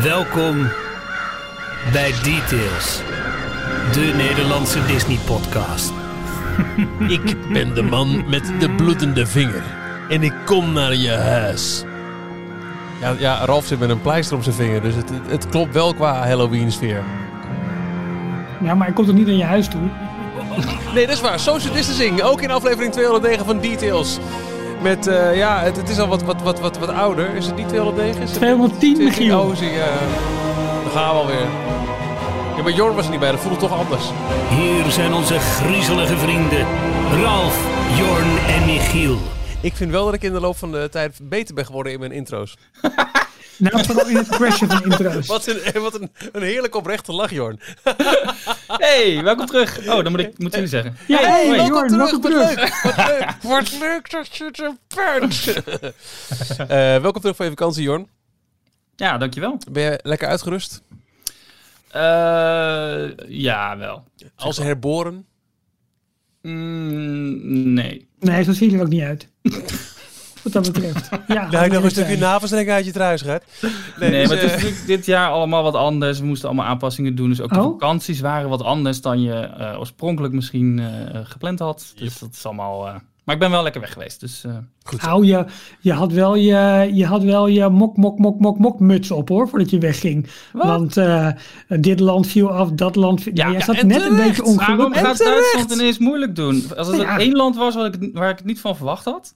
Welkom bij Details, de Nederlandse Disney-podcast. Ik ben de man met de bloedende vinger. En ik kom naar je huis. Ja, ja Ralf zit met een pleister op zijn vinger, dus het, het, het klopt wel qua Halloween-sfeer. Ja, maar hij komt er niet naar je huis toe. Nee, dat is waar. Social distancing. Ook in aflevering 209 van Details. Met, eh, ja, het, het is al wat, wat, wat, wat, wat ouder. Is het niet 209? Is het 210, Michiel. Oh, zie je. Dan gaan we alweer. Ja, maar Jorn was er niet bij. Dat voelde toch anders. Hier zijn onze griezelige vrienden Ralf, Jorn en Michiel. Ik vind wel dat ik in de loop van de tijd beter ben geworden in mijn intro's. Nou, vooral in het crashen van intro's. Wat een, wat een, een heerlijk oprechte lach, Jorn. Hey, welkom terug. Oh, dan moet ik moet jullie zeggen. Ja, hey, hoi. Jorn, welkom Wat terug. leuk. Wat leuk. Wat leuk dat je er bent. Eh, welkom terug van je vakantie, Jorn. Ja, dankjewel. Ben je lekker uitgerust? Eh ja, wel. Als herboren? Mm, nee. Nee, zo zie je er ook niet uit. Wat dat betreft. Ja, Nou, nog een stukje navelstreng uit je truis gaat. Nee, dus, maar het is eh, natuurlijk dit jaar allemaal wat anders. We moesten allemaal aanpassingen doen. Dus ook de Oh. vakanties waren wat anders dan je eh, oorspronkelijk misschien eh, gepland had. Dus dat is allemaal... eh, maar ik ben wel lekker weg geweest. Dus eh, Nou, je, je, had wel je, je had wel je mok, mok, mok, mok, mok muts op hoor, voordat je wegging. Wat? Want eh, dit land viel af, dat land viel... Ja, jij ja, zat en net een beetje waarom ongelukkig. gaat Duitsland ineens moeilijk doen? Als het Ja. één land was wat ik, waar ik het niet van verwacht had,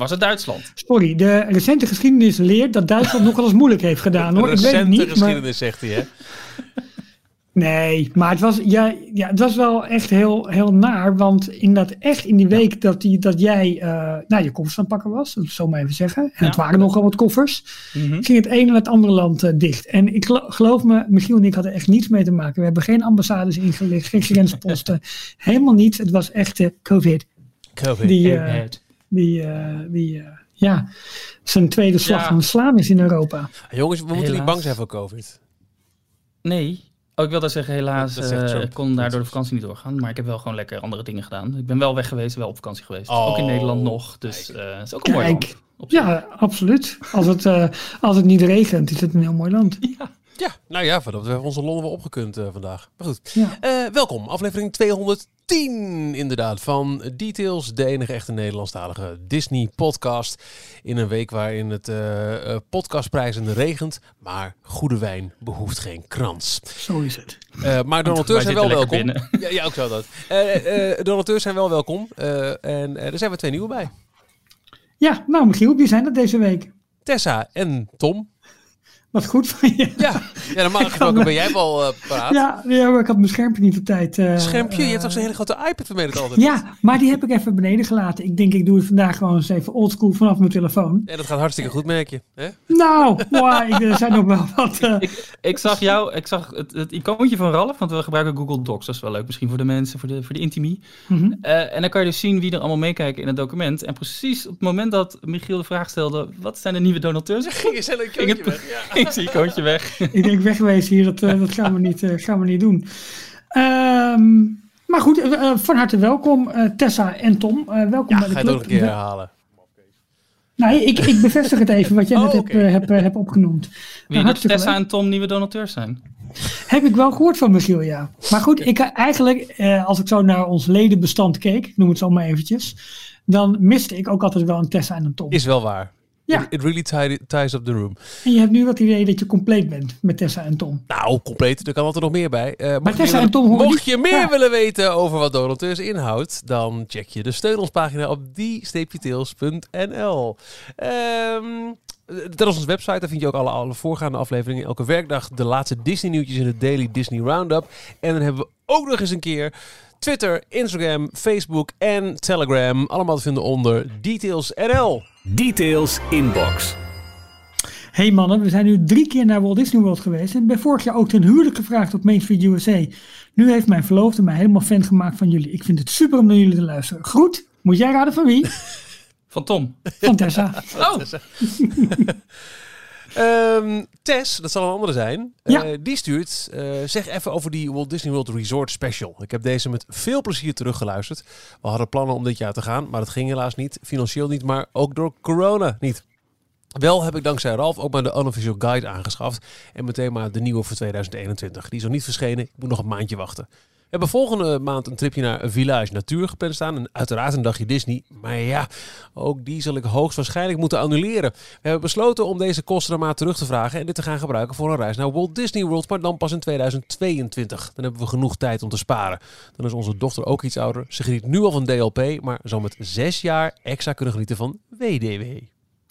was het Duitsland. Sorry, de recente geschiedenis leert dat Duitsland nogal eens moeilijk heeft gedaan hoor. Ik weet het recente niet, maar... geschiedenis, zegt hij, hè? Nee, maar het was, ja, ja, het was wel echt heel, heel naar. Want in dat, echt in die week dat, die, dat jij eh nou, je koffers aan het pakken was, dat zal ik maar even zeggen. En het waren nogal wat koffers. Mhm. Ging het ene en het andere land eh, dicht. En ik gelo- geloof me, Michiel en ik hadden echt niets mee te maken. We hebben geen ambassades ingelicht, geen grensposten. helemaal niets. Het was echt eh, COVID. COVID. Die, die, eh, die eh, ja, zijn tweede slag Ja. van slaan is in Europa. Jongens, we moeten niet bang zijn voor COVID. Nee. Oh, ik wil dat zeggen, helaas Dat zegt eh, ik kon daardoor de vakantie niet doorgaan. Maar ik heb wel gewoon lekker andere dingen gedaan. Ik ben wel weg geweest, wel op vakantie geweest. Oh, ook in Nederland nog. Dus eh het is ook een mooi land. Ja, absoluut. Als het, eh, als het niet regent, is het een heel mooi land. Ja, nou ja, we hebben onze londen wel opgekund eh, vandaag. Maar goed. Ja. Eh, welkom, aflevering 210 inderdaad van Details, de enige echte Nederlandstalige Disney-podcast. In een week waarin het eh, eh, podcastprijzen regent, maar goede wijn behoeft geen krans. Zo is het. Eh, maar de donateurs zijn wel welkom. Ja, ja, ook zo dat. Eh, eh, donateurs zijn wel welkom. Eh, en er zijn we twee nieuwe bij. Ja, nou Michiel, wie zijn dat deze week? Tessa en Tom. Wat goed van je. Ja, ja normaal gesproken ben jij wel eh paraat. Ja, ja, maar ik had mijn schermpje niet op tijd. eh, Schermpje, je hebt eh, toch zo'n hele grote iPad vermeden altijd? Ja, maar die heb ik even beneden gelaten. Ik denk, ik doe het vandaag gewoon eens even oldschool vanaf mijn telefoon. Ja, dat gaat hartstikke goed, merk je. Hè? Nou, wow, ik, er zijn nog wel wat... eh, Ik, ik zag jou, ik zag het, het icoontje van Ralf, want we gebruiken Google Docs. Dat is wel leuk misschien voor de mensen, voor de, voor de intimie. mhm. Eh, en dan kan je dus zien wie er allemaal meekijken in het document. En precies op het moment dat Michiel de vraag stelde, wat zijn de nieuwe donateurs? Ging je Ging het- weg. Ja. Ging zijn icoontje weg. Ik denk wegwezen hier, dat, eh, dat gaan, we niet, eh, gaan we niet doen. Ehm, maar goed, eh, van harte welkom eh, Tessa en Tom. Eh, welkom Ja, bij de ga je club. toch een keer herhalen. Nee, ik, ik bevestig het even wat jij Oh, net hebt, hebt, hebt opgenoemd. Wie Nou, Tessa leuk. en Tom nieuwe donateurs zijn. Heb ik wel gehoord van Michiel, ja. Maar goed, ik, eigenlijk, eh, als ik zo naar ons ledenbestand keek, ik noem het zo maar eventjes, dan miste ik ook altijd wel een Tessa en een Tom. Is wel waar. Ja. It, it really tie- ties up the room. En je hebt nu wat idee dat je compleet bent met Tessa en Tom. Nou, compleet. Er kan altijd nog meer bij. Eh, mocht je Tessa meer en Tom mocht niet- je meer Ja. willen weten over wat donateurs inhoudt, dan check je de steun ons pagina op die-tails.nl. Ehm dat is onze website. Daar vind je ook alle, alle voorgaande afleveringen. Elke werkdag de laatste Disney nieuwtjes in de Daily Disney Roundup. En dan hebben we ook nog eens een keer Twitter, Instagram, Facebook en Telegram. Allemaal te vinden onder DetailsNL. Details Inbox. hey mannen, we zijn nu drie keer naar Walt Disney World geweest en ben vorig jaar ook ten huwelijk gevraagd op Main Street USA. Nu heeft mijn verloofde mij helemaal fan gemaakt van jullie. Ik vind het super om naar jullie te luisteren. Groet, moet jij raden van wie? Van Tom. Van Tessa. Oh, Ehm, Tess, dat zal een andere zijn, Ja. eh, die stuurt, eh, zeg even over die Walt Disney World Resort Special. Ik heb deze met veel plezier teruggeluisterd. We hadden plannen om dit jaar te gaan, maar dat ging helaas niet. Financieel niet, maar ook door corona niet. Wel heb ik dankzij Ralf ook maar de unofficial guide aangeschaft. En meteen maar de nieuwe voor 2021. Die is nog niet verschenen. Ik moet nog een maandje wachten. We hebben volgende maand een tripje naar Village Natuur gepland staan. En uiteraard een dagje Disney. Maar ja, ook die zal ik hoogstwaarschijnlijk moeten annuleren. We hebben besloten om deze kosten maar terug te vragen. En dit te gaan gebruiken voor een reis naar Walt Disney World. Maar dan pas in 2022. Dan hebben we genoeg tijd om te sparen. Dan is onze dochter ook iets ouder. Ze geniet nu al van DLP. Maar zal met zes jaar extra kunnen genieten van WDW.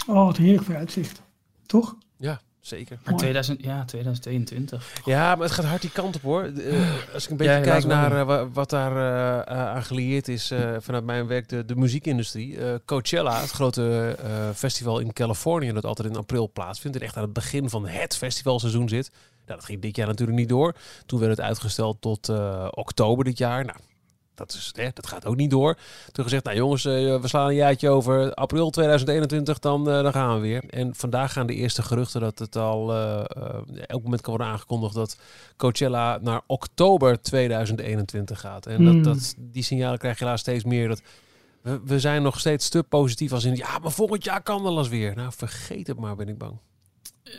Oh, wat heerlijk vooruitzicht. Toch? Ja, zeker. Maar 2000, ja, 2022. Ja, maar het gaat hard die kant op hoor. Eh, als ik een beetje Ja, kijk naar eh, wa- wat daar eh, eh, aan gelieerd is eh, vanuit mijn werk, de, de muziekindustrie. Eh, Coachella, het grote eh, festival in Californië, dat altijd in april plaatsvindt. En echt aan het begin van het festivalseizoen zit. Nou, dat ging dit jaar natuurlijk niet door. Toen werd het uitgesteld tot eh, oktober dit jaar. Nou, dat, is, hè, dat gaat ook niet door. Toen gezegd, nou jongens, eh, we slaan een jaartje over. April 2021, dan, eh, dan gaan we weer. En vandaag gaan de eerste geruchten dat het al eh, elk moment kan worden aangekondigd dat Coachella naar oktober 2021 gaat. En Hmm. dat, dat, die signalen krijg je helaas steeds meer. Dat we, we zijn nog steeds te positief als in, ja, maar volgend jaar kan alles weer. Nou, vergeet het maar, ben ik bang.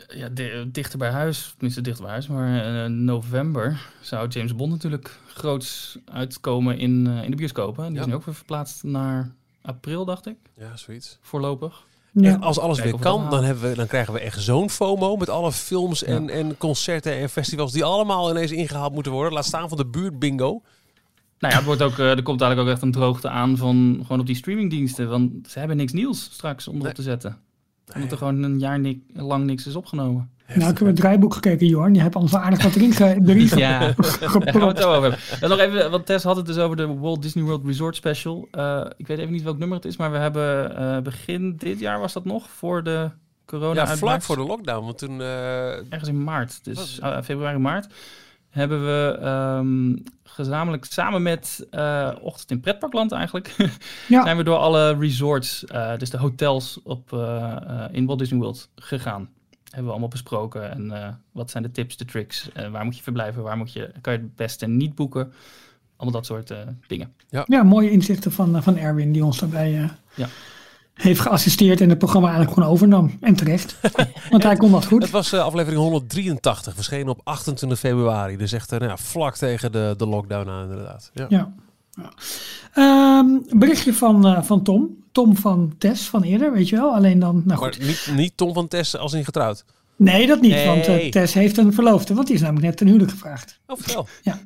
Ja, di- dichter bij huis, tenminste dichter bij huis, maar eh, november zou James Bond natuurlijk groots uitkomen in, eh, in de bioscopen. Die Ja. is nu ook weer verplaatst naar april, dacht ik, Ja, zoiets. voorlopig. Ja. Echt, als alles Kijken weer kan, dan, hebben we, dan krijgen we echt zo'n FOMO met alle films en, en concerten en festivals die allemaal ineens ingehaald moeten worden. Laat staan van de buurt bingo. Nou ja, het wordt ook, eh, er komt eigenlijk ook echt een droogte aan van gewoon op die streamingdiensten. Want ze hebben niks nieuws straks om erop Nee. te zetten. Omdat er gewoon een jaar ni- lang niks is opgenomen. Nou, ik heb het draaiboek gekeken, Jorn. Je hebt wel aardig wat erin ge Ja, gepropt. En nog even, want Tess had het dus over de Walt Disney World Resort Special. Eh, ik weet even niet welk nummer het is, maar we hebben eh, begin dit jaar was dat nog, voor de corona Ja, vlak voor de lockdown. Want toen... eh, Ergens in maart, dus februari, maart, hebben we ehm, gezamenlijk samen met eh Ochtend in Pretparkland eigenlijk, Ja. zijn we door alle resorts, eh, dus de hotels op, eh, eh, in Walt Disney World gegaan. Hebben we allemaal besproken. En eh, wat zijn de tips, de tricks? Eh, waar moet je verblijven? Waar moet je, kan je het beste niet boeken? Allemaal dat soort eh, dingen. Ja, mooie inzichten van, van Erwin, die ons daarbij eh, Ja. Heeft geassisteerd en het programma eigenlijk gewoon overnam. En terecht. Want hij kon dat goed. het was eh, aflevering 183, verschenen op 28 februari. Dus echt eh, nou ja, vlak tegen de, de lockdown aan inderdaad. Ja. Ja. ja. Ehm, berichtje van, eh, van Tom. Tom van Tess van eerder, weet je wel. Alleen dan, nou goed. Maar niet, niet Tom van Tess als in getrouwd. Nee, dat niet, Nee. want Tess heeft een verloofde. Want die is namelijk net ten huwelijk gevraagd. Oh, vertel. Ja.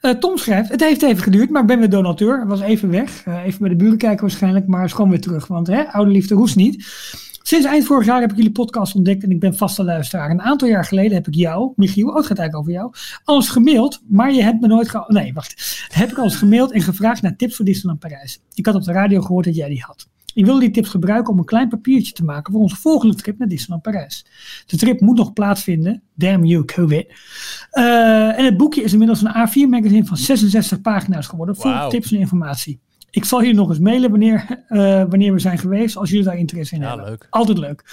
Eh, Tom schrijft, het heeft even geduurd, maar ik ben weer donateur. Was even weg. Eh, even bij de buren kijken waarschijnlijk, maar is gewoon weer terug. Want hè, oude liefde roest niet. Sinds eind vorig jaar heb ik jullie podcast ontdekt en ik ben vaste luisteraar. Een aantal jaar geleden heb ik jou, Michiel, oh, het gaat eigenlijk over jou, alles gemaild, maar je hebt me nooit ge... Nee, wacht. Heb ik alles gemaild en gevraagd naar tips voor Disneyland Parijs. Ik had op de radio gehoord dat jij die had. Ik wilde die tips gebruiken om een klein papiertje te maken voor onze volgende trip naar Disneyland Parijs. De trip moet nog plaatsvinden. Damn you, COVID. Eh, en het boekje is inmiddels een A4 magazine van 66 pagina's geworden. Vol tips en informatie. Ik zal jullie nog eens mailen wanneer, eh, wanneer we zijn geweest, als jullie daar interesse in Ja, hebben. leuk. Altijd leuk.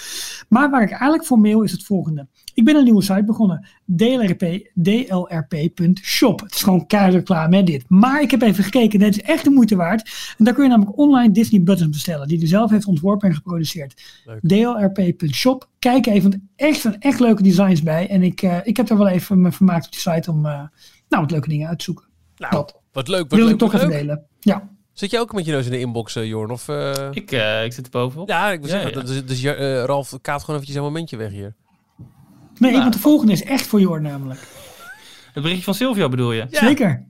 Maar waar ik eigenlijk voor mail is het volgende. Ik ben een nieuwe site begonnen. DLRP, dlrp.shop. Het is gewoon keihard reclame, hè, dit. Maar ik heb even gekeken. Dit is echt de moeite waard. En daar kun je namelijk online Disney buttons bestellen. Die hij zelf heeft ontworpen en geproduceerd. Dlrp.shop. Kijk even. want Echt zijn echt leuke designs bij. En ik, eh, ik heb er wel even me vermaakt op die site om eh, nou, wat leuke dingen uit te zoeken. Nou, Dat wat leuk. Wat wil leuk, ik toch even leuk. delen. Ja. Zit jij ook met je neus in de inbox, eh, Jorn? Of, eh, Ik, eh, ik zit er bovenop. Ja, ik wil Ja, zeggen, ja. dus, Ralf kaapt gewoon eventjes een momentje weg hier. Nee, Nou. want de volgende is echt voor Jorn namelijk. Het berichtje van Silvio bedoel je? Zeker.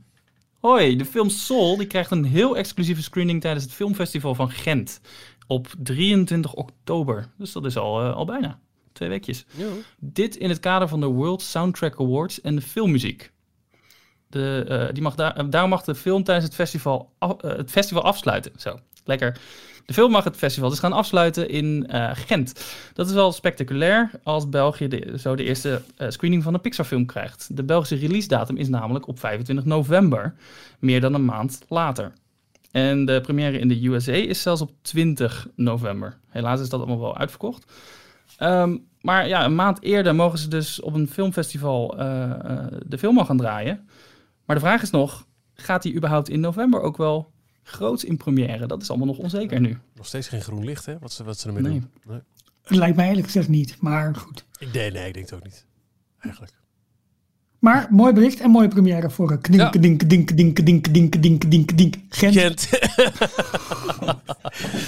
Hoi, de film Soul die krijgt een heel exclusieve screening tijdens het filmfestival van Gent op 23 oktober. Dus dat is al, al bijna twee weekjes. Ja. Dit in het kader van de World Soundtrack Awards en de filmmuziek. De, eh, die mag daar, daarom mag de film tijdens het festival, eh, het festival afsluiten. Zo, lekker. De film mag het festival dus gaan afsluiten in eh, Gent. Dat is wel spectaculair als België zo de eerste screening van een Pixar-film krijgt. De Belgische release-datum is namelijk op 25 november, meer dan een maand later. En de première in de USA is zelfs op 20 november. Helaas is dat allemaal wel uitverkocht. Ehm, maar ja, een maand eerder mogen ze dus op een filmfestival de film al gaan draaien. Maar de vraag is nog, gaat die überhaupt in november ook wel groots in première? Dat is allemaal nog onzeker nu. Nog steeds geen groen licht, hè? Wat ze, wat ze ermee Nee. doen. Nee. Het lijkt mij eerlijk gezegd niet, maar goed. Ik denk, nee, ik denk het ook niet. Eigenlijk. Maar mooi bericht en mooie première voor eh, Kdink, Ja. Kdink, Kdink, Kdink, Kdink, Kdink, Kdink, Kdink, Kdink, Gent. Gent.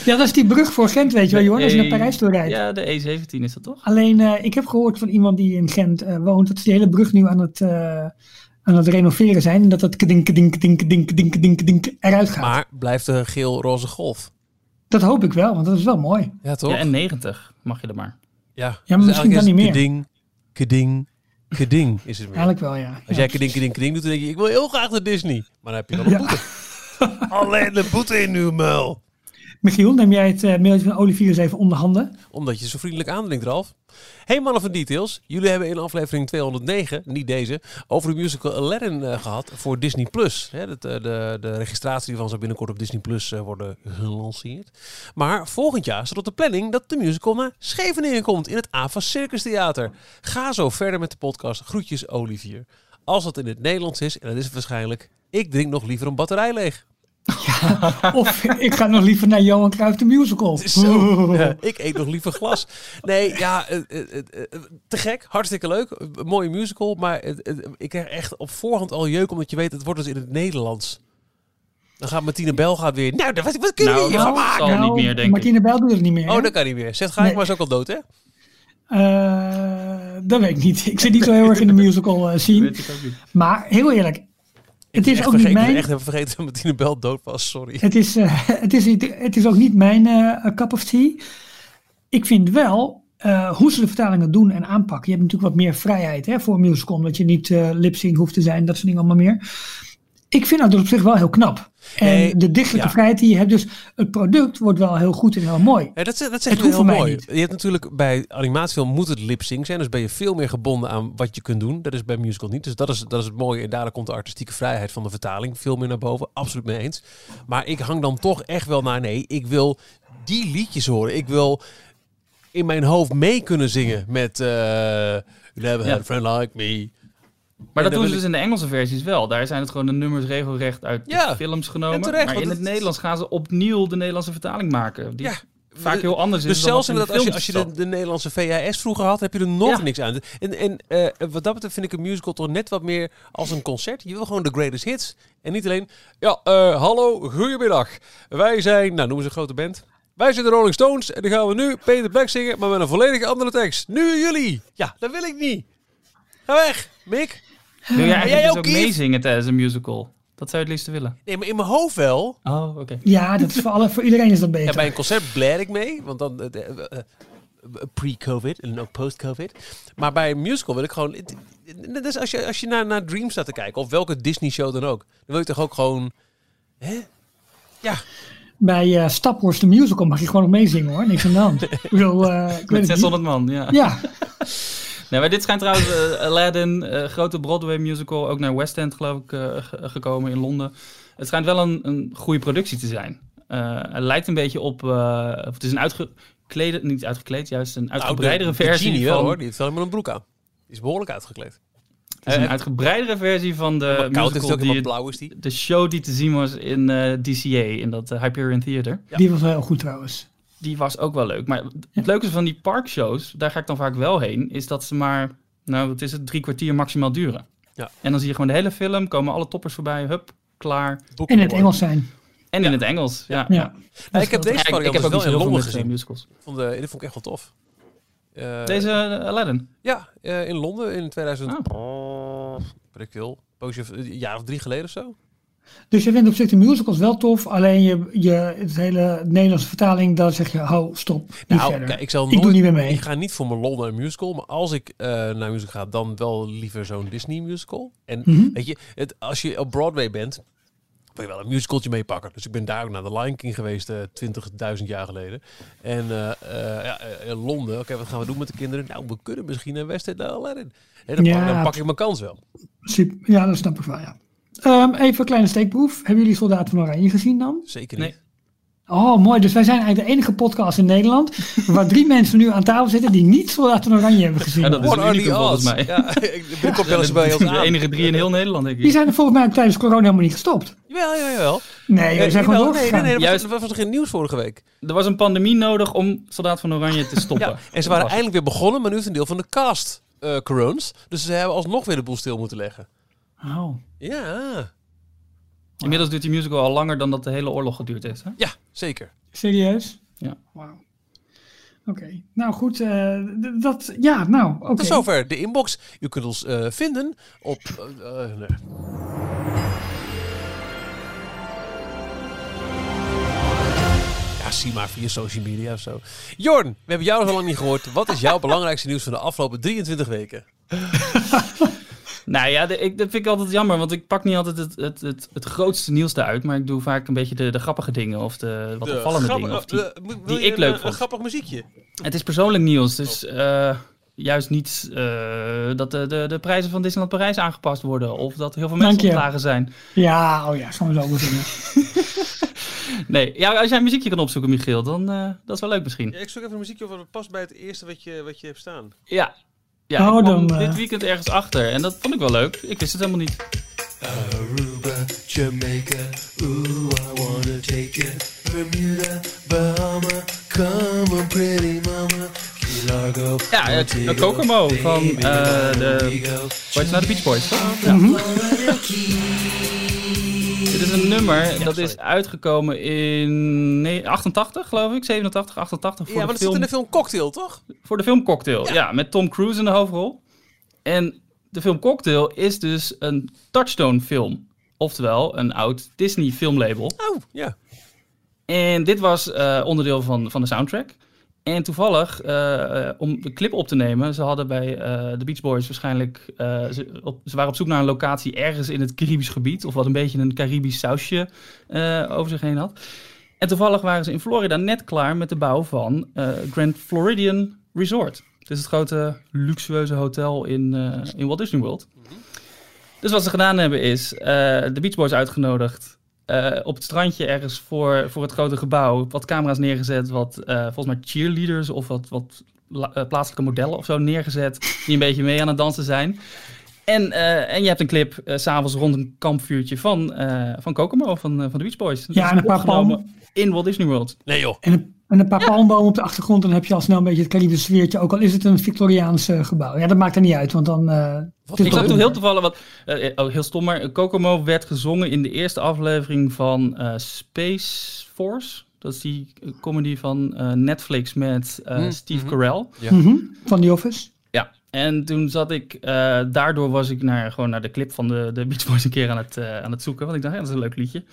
Ja, dat is die brug voor Gent, weet je wel, Jorn, als je naar Parijs toe rijdt. Ja, de E17 is dat toch? Alleen, eh, ik heb gehoord van iemand die in Gent eh, woont, dat ze die hele brug nu aan het, eh, aan het renoveren zijn. En dat het Kdink, Kdink, Kdink, Kdink, Kdink, Kdink, Kdink eruit gaat. maar blijft een geel-roze golf. Dat hoop ik wel, want dat is wel mooi. Ja, toch? Ja, en 90 mag je er maar. Ja, Ja, maar misschien dan niet meer. Keding, keding, keding is het meer. Eigenlijk wel, ja. Als Ja. jij keding, keding, keding doet, dan denk je, ik wil heel graag naar Disney. Maar dan heb je dan een Ja. boete. Alleen de boete in uw muil. Michiel, neem jij het eh, mailtje van Olivier eens even onder handen? Omdat je zo vriendelijk aandringt, Ralf. Hey mannen van Details. Jullie hebben in aflevering 209, niet deze, over de musical Aladdin eh, gehad voor Disney+. Plus. Dat, eh, de, de registratie hiervan zal binnenkort op Disney Plus worden gelanceerd. Maar volgend jaar staat op de planning dat de musical naar Scheveningen komt in het AVA Circus Theater. Ga zo verder met de podcast. Groetjes Olivier. Als dat in het Nederlands is, en dat is het waarschijnlijk, ik drink nog liever een batterij leeg. Of ik ga nog liever naar Johan Cruijff de Musical. Zo. Ja, ik eet nog liever glas. Nee, ja, eh, eh, eh, te gek. Hartstikke leuk. Een mooie musical. Maar ik krijg echt op voorhand al jeuk, omdat je weet, het wordt dus in het Nederlands. Dan gaat Martine Bel gaat weer. Nou, wat, wat kunnen we Nou, hiervan nou, maken? zal niet meer, denk ik. Martine Bel doet het niet meer. Oh, hè? dat kan niet meer. Zet Gaik Nee. maar is ook al dood, hè? Eh, dat weet ik niet. Ik zit niet zo heel erg in de musical eh, scene. Weet ik ook niet. Maar heel eerlijk, het is ook niet mijn... echt hebben vergeten dat Martine Bel dood was. Sorry. Het is, het, is, het is ook niet mijn eh, cup of tea. Ik vind wel, eh, hoe ze de vertalingen doen en aanpakken. Je hebt natuurlijk wat meer vrijheid hè, voor een musical. Omdat je niet eh lip-sync hoeft te zijn, dat soort dingen allemaal meer. Ik vind dat op zich wel heel knap. En Nee, de dichtelijke ja. vrijheid die je hebt. Dus het product wordt wel heel goed en heel mooi. Ja, dat, dat zeg je heel mooi. niet. Je hebt natuurlijk bij animatiefilm moet het lip sync zijn. Dus ben je veel meer gebonden aan wat je kunt doen. Dat is bij musical niet. Dus dat is, dat is het mooie. En daardoor komt de artistieke vrijheid van de vertaling veel meer naar boven. Absoluut mee eens. Maar ik hang dan toch echt wel naar nee. Ik wil die liedjes horen. Ik wil in mijn hoofd mee kunnen zingen met You Never. Had a Friend Like Me. Maar dat doen ze dus in de Engelse versies wel. Daar zijn het gewoon de nummers regelrecht uit de films genomen. terecht, maar in het het- Nederlands gaan ze opnieuw de Nederlandse vertaling maken. Die Ja. vaak heel anders is Dus dan zelfs in inderdaad, als je, als je de, Nederlandse VHS vroeger had, heb je er nog Ja. niks aan. En, en eh, wat dat betreft vind ik een musical toch net wat meer als een concert. Je wil gewoon de greatest hits. En niet alleen, ja, eh, hallo, goedemiddag. Wij zijn, nou noemen ze een grote band. Wij zijn de Rolling Stones en dan gaan we nu Peter Black zingen, maar met een volledig andere tekst. Nu jullie. Ja, dat wil ik niet. Ga weg, Mick. Wil jij jij eigenlijk dus ook, meezingen tijdens een musical? Dat zou je het liefst willen. Nee, maar in mijn hoofd wel. Oh, oké. Ja, dat is voor, alle, voor iedereen is dat Ja, beter. bij een concert blaar ik mee, want dan eh, eh, eh, pre-covid en ook post-covid. Maar bij een musical wil ik gewoon. het- Net als je, als je naar, naar Dream staat te kijken, of welke Disney-show dan ook, dan wil je toch ook gewoon. Hè? Ja, Bij eh Staphorst de musical mag je gewoon nog meezingen hoor. Niks aan de hand. Ik bedoel, eh, ik Met het 600 man, ja. Ja, Nee, maar dit schijnt trouwens eh, Aladdin, eh, grote Broadway musical, ook naar West End geloof ik eh, ge- gekomen in Londen. Het schijnt wel een, een goede productie te zijn. Eh, het lijkt een beetje op, eh, of het is een uitgeklede, niet uitgekleed, juist een nou, uitgebreidere de- de versie Genie wel van, hoor, die heeft helemaal een broek aan. Die is behoorlijk uitgekleed. het is een uitgebreidere versie van de maar koud is het musical die, blauw is die. de show die te zien was in eh, DCA, in dat Hyperion Theater. Ja. die was wel heel goed trouwens. Die was ook wel leuk. Maar het leuke is van die parkshows, daar ga ik dan vaak wel heen, is dat ze maar, nou wat is het, drie kwartier maximaal duren. Ja. En dan zie je gewoon de hele film, komen alle toppers voorbij, hup, klaar. Boek En in het. Engels zijn. En Ja. in het Engels, ja. Ja. Nou, ik heb deze Ja, ik, variant ik heb dus ook wel in heel veel Londen gezien. musicals. Vond de, dit vond ik echt wel tof. Eh, Deze eh, Aladdin. Ja, eh, in Londen in 2000. Ah. Oh, weet ik veel. Poosje, een jaar of drie geleden of zo. Dus je vindt op zich de musicals wel tof. Alleen je, je, het hele Nederlandse vertaling, dan zeg je, hou, stop, niet Nou, verder. kijk, ik zal Ik nooit. doe niet meer mee. Ik ga niet voor mijn lol naar een musical, maar als ik eh, naar een musical ga, dan wel liever zo'n Disney musical. En Mhm. weet je, het, als je op Broadway bent, wil je wel een musicaltje meepakken. Dus ik ben daar ook naar de Lion King geweest, eh 20.000 jaar geleden. En eh, ja, in Londen, oké, wat gaan we doen met de kinderen? Nou, we kunnen misschien naar West End Aladdin. En dan, Ja, pak, dan pak ik mijn kans wel. Ja, dat snap ik wel, ja. Ehm, even een kleine steekproef. Hebben jullie Soldaten van Oranje gezien dan? Zeker Nee. niet. Oh, mooi. Dus wij zijn eigenlijk de enige podcast in Nederland waar drie mensen nu aan tafel zitten die niet Soldaat van Oranje hebben gezien. Ja, dat is the unicum volgens mij. Ja, ik kom wel eens bij ons de enige drie in heel Nederland, denk Die ik. zijn er volgens mij tijdens corona helemaal niet gestopt. Jawel, jawel, jawel. Nee, we Eh, zijn gewoon jawel, nee, nee, doorgegaan. nee, was, Juist. dat was nog geen nieuws vorige week. Er was een pandemie nodig om Soldaat van Oranje te stoppen. Ja, en ze waren was eindelijk weer begonnen, maar nu heeft een deel van de cast eh corones. Dus ze hebben alsnog weer de boel stil moeten leggen. Oh. Ja. Inmiddels duurt die musical al langer dan dat de hele oorlog geduurd heeft. Hè? ja zeker. Serieus? Ja. Wauw. Oké. Nou goed, eh, dat... Ja, nou, oké. Tot zover de inbox. U kunt ons eh, vinden op... eh, eh, nee. Ja, zie maar via social media of zo. Jorn, we hebben jou nog lang niet gehoord. Wat is jouw belangrijkste nieuws van de afgelopen 23 weken? Nou ja, de- ik, dat vind ik altijd jammer, want ik pak niet altijd het, het, het, het grootste nieuws eruit, maar ik doe vaak een beetje de, de grappige dingen of de wat De opvallende dingen. Of die, eh, wil die je ik een, leuk eh, vond. Een grappig muziekje. Het is persoonlijk nieuws, dus eh, juist niet eh, dat de, de, de prijzen van Disneyland Parijs aangepast worden of dat heel veel mensen Dank je. ontslagen zijn. Ja, oh ja, zo'n zo zingen. Nee, ja, als jij een muziekje kan opzoeken, Michiel, dan uh, dat is wel leuk misschien. Ja, ik zoek even een muziekje wat past bij het eerste wat je, wat je hebt staan. Ja, ja Oh, ik kwam dan, uh... dit weekend ergens achter en dat vond ik wel leuk. Ik wist het helemaal niet. Aruba, Jamaica, ooh, I wanna take you. Bermuda, Bahama, come on, pretty mama. Key Largo, Ja, het, de Kokomo van uh, de... Hoe heet nou de Beach Boys, toch? Ja. Mm -hmm. Dit is een nummer dat is uitgekomen in 88, geloof ik. 87, 88. Voor ja, maar dat film... zit in de film Cocktail, toch? Voor de film Cocktail, ja. ja. Met Tom Cruise in de hoofdrol. En de film Cocktail is dus een Touchstone film. Oftewel, een oud Disney filmlabel. Oh, ja. En dit was uh, onderdeel van, van de soundtrack. En toevallig, uh, om de clip op te nemen, ze hadden bij uh, de Beach Boys waarschijnlijk, uh, ze, op, ze waren op zoek naar een locatie ergens in het Caribisch gebied, of wat een beetje een Caribisch sausje over zich heen had. En toevallig waren ze in Florida net klaar met de bouw van Grand Floridian Resort. Het is het grote luxueuze hotel in, in Walt Disney World. -hmm. Dus wat ze gedaan hebben is de Beach Boys uitgenodigd uh, op het strandje ergens voor, voor het grote gebouw wat camera's neergezet, wat uh, volgens mij cheerleaders of wat, wat uh, plaatselijke modellen of zo neergezet, die een beetje mee aan het dansen zijn. En, en je hebt een clip s'avonds rond een kampvuurtje van, van Kokomo, van, van de Beach Boys. Dat ja, en een paar palmen. In Walt Disney World. Nee joh. En een, en een paar palmbomen op de achtergrond, dan heb je al snel een beetje het Caribische sfeertje, ook al is het een Victoriaans gebouw. Ja, dat maakt er niet uit, want dan... ik zag toen heel toevallig wat, uh, oh, heel stom, maar Kokomo werd gezongen in de eerste aflevering van uh, Space Force. Dat is die comedy van uh, Netflix met mm, Steve mm -hmm. Carell. Ja. Mm -hmm. Van The Office. Ja, en toen zat ik, daardoor was ik naar, gewoon naar de clip van de, de Beach Boys een keer aan het, aan het zoeken. Want ik dacht, ja, dat is een leuk liedje.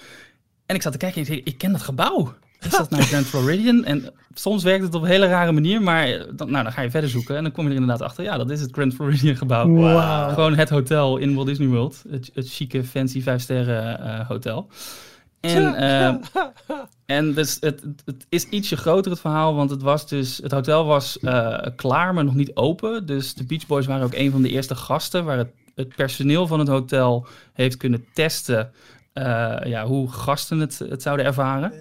En ik zat te kijken en ik, ik ken dat gebouw. Is dat nou Grand Floridian? En soms werkt het op een hele rare manier, maar dan, nou, dan ga je verder zoeken en dan kom je er inderdaad achter. Ja, dat is het Grand Floridian gebouw. Wow. Gewoon het hotel in Walt Disney World. Het, het chique, fancy vijf sterren uh, hotel. En, uh, en dus het, het, is ietsje groter het verhaal, want het, was dus, het hotel was uh, klaar, maar nog niet open. Dus de Beach Boys waren ook een van de eerste gasten waar het, het personeel van het hotel heeft kunnen testen ja, hoe gasten het, het zouden ervaren.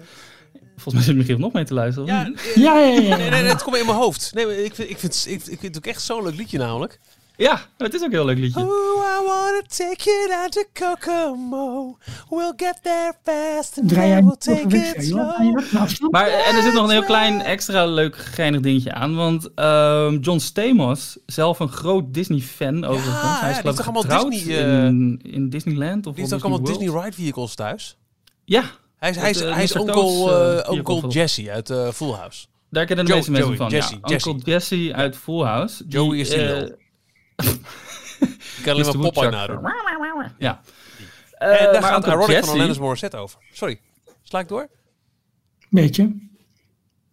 Volgens mij zit Michiel nog mee te luisteren. Ja, ja, ja. ja. Nee, nee, nee, het komt in mijn hoofd. Nee, ik vind, ik vind, ik, ik vind het ook echt zo'n leuk liedje namelijk. Ja, het is ook een heel leuk liedje. Oh, I wanna take you down to Kokomo. We'll get there fast and Draai then we'll take it slow. Maar en er zit nog een heel klein extra leuk geinig dingetje aan. Want um, John Stamos, zelf een groot Disney-fan overigens. Ja, Hij is ja, toch allemaal getrouwd Disney, uh, in, in Disneyland of Die heeft Walt ook allemaal Disney Ride Vehicles thuis. Ja. Hij is, hij is, uh, hij is onkel, uh, onkel Jesse uit uh, Full House. Daar kennen de meeste mensen Joey, van. Jesse, ja. Jesse. Onkel Jesse uit Full House. die, Joey is die eh, lul. Ik kan alleen maar Popeye nadoen. Ja. En Eh, daar maar gaat Ironic Jesse, van Alanis Morissette over. Sorry. Sla ik door? Beetje. Daar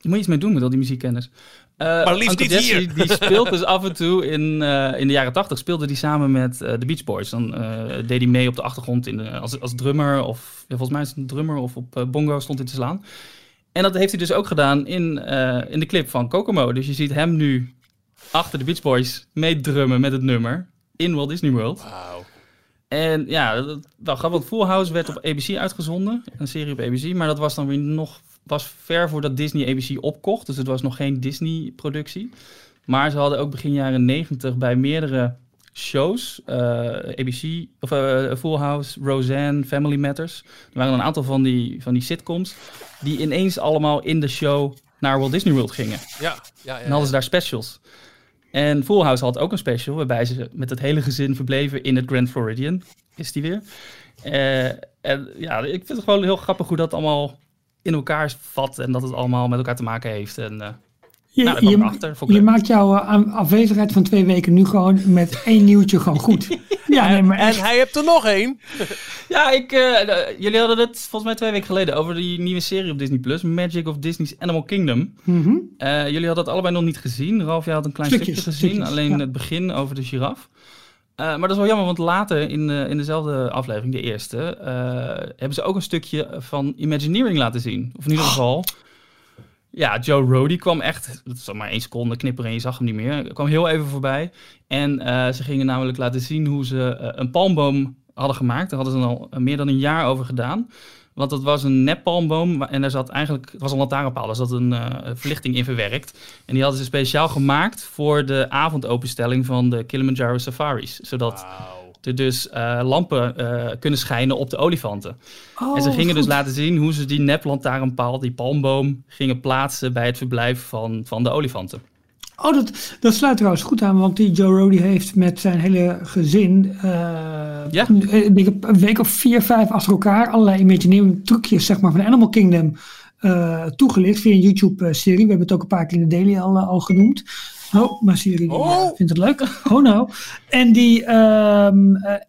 moet je iets mee doen met al die muziekkennis. Eh, Maar liefst Uncle niet Jesse, hier. Die speelt dus af en toe in, eh, in de jaren tachtig speelde hij samen met eh, de Beach Boys. Dan eh, deed hij mee op de achtergrond in de, als, als drummer. Of ja, volgens mij is het een drummer of op bongo stond hij te slaan. En dat heeft hij dus ook gedaan in, eh, in de clip van Kokomo. Dus je ziet hem nu achter de Beach Boys meedrummen met het nummer in Walt Disney World. Wauw. En ja, dat, wel grappig, want Full House werd op ABC uitgezonden. Een serie op ABC. Maar dat was dan weer nog was ver voordat Disney ABC opkocht. Dus het was nog geen Disney-productie. Maar ze hadden ook begin jaren 90 bij meerdere shows, eh, ABC, of eh, Full House, Roseanne, Family Matters. Er waren een aantal van die, van die sitcoms die ineens allemaal in de show naar Walt Disney World gingen. Ja, ja, ja. En hadden ze daar specials. En Full House had ook een special waarbij ze met het hele gezin verbleven in het Grand Floridian. Is die weer. Eh, en ja, ik vind het gewoon heel grappig hoe dat allemaal in elkaar vat en dat het allemaal met elkaar te maken heeft. En eh, Je, nou, je, achter. Je maakt jouw eh, aan- afwezigheid van twee weken nu gewoon met één nieuwtje gewoon goed. Ja, nee, maar En hij hebt er nog één. Ja, ik, eh, jullie hadden het volgens mij twee weken geleden over die nieuwe serie op Disney Plus, Magic of Disney's Animal Kingdom. Mhm. Eh, jullie hadden het allebei nog niet gezien. Ralf, jij had een klein Stukjes, stukje gezien, stukjes, alleen ja. het begin over de giraf. Eh, maar dat is wel jammer, want later in, eh, in dezelfde aflevering, de eerste, eh, hebben ze ook een stukje van Imagineering laten zien. Of in ieder geval, ja, Joe Rody kwam echt, dat was maar één seconde knipperen en je zag hem niet meer, kwam heel even voorbij. En ze gingen namelijk laten zien hoe ze een palmboom hadden gemaakt. Daar hadden ze al meer dan een jaar over gedaan. Want dat was een nep palmboom wa- en daar zat eigenlijk, het was een lantaarnpaal, daar zat een eh, verlichting in verwerkt. En die hadden ze speciaal gemaakt voor de avondopenstelling van de Kilimanjaro Safaris. Zodat er dus eh, lampen eh, kunnen schijnen op de olifanten. Oh, en ze gingen dus laten zien hoe ze die nep lantaarnpaal, die palmboom, gingen plaatsen bij het verblijf van, van de olifanten. Oh, dat, dat sluit trouwens goed aan, want die Joe Rody heeft met zijn hele gezin eh, Ja. een, week of vier, vijf achter elkaar allerlei imagineering trucjes zeg maar, van Animal Kingdom eh, toegelicht via een YouTube-serie. We hebben het ook een paar keer in de daily al, eh, al genoemd. Oh, maar Siri Oh. vindt het leuk. Oh nou. En die, eh,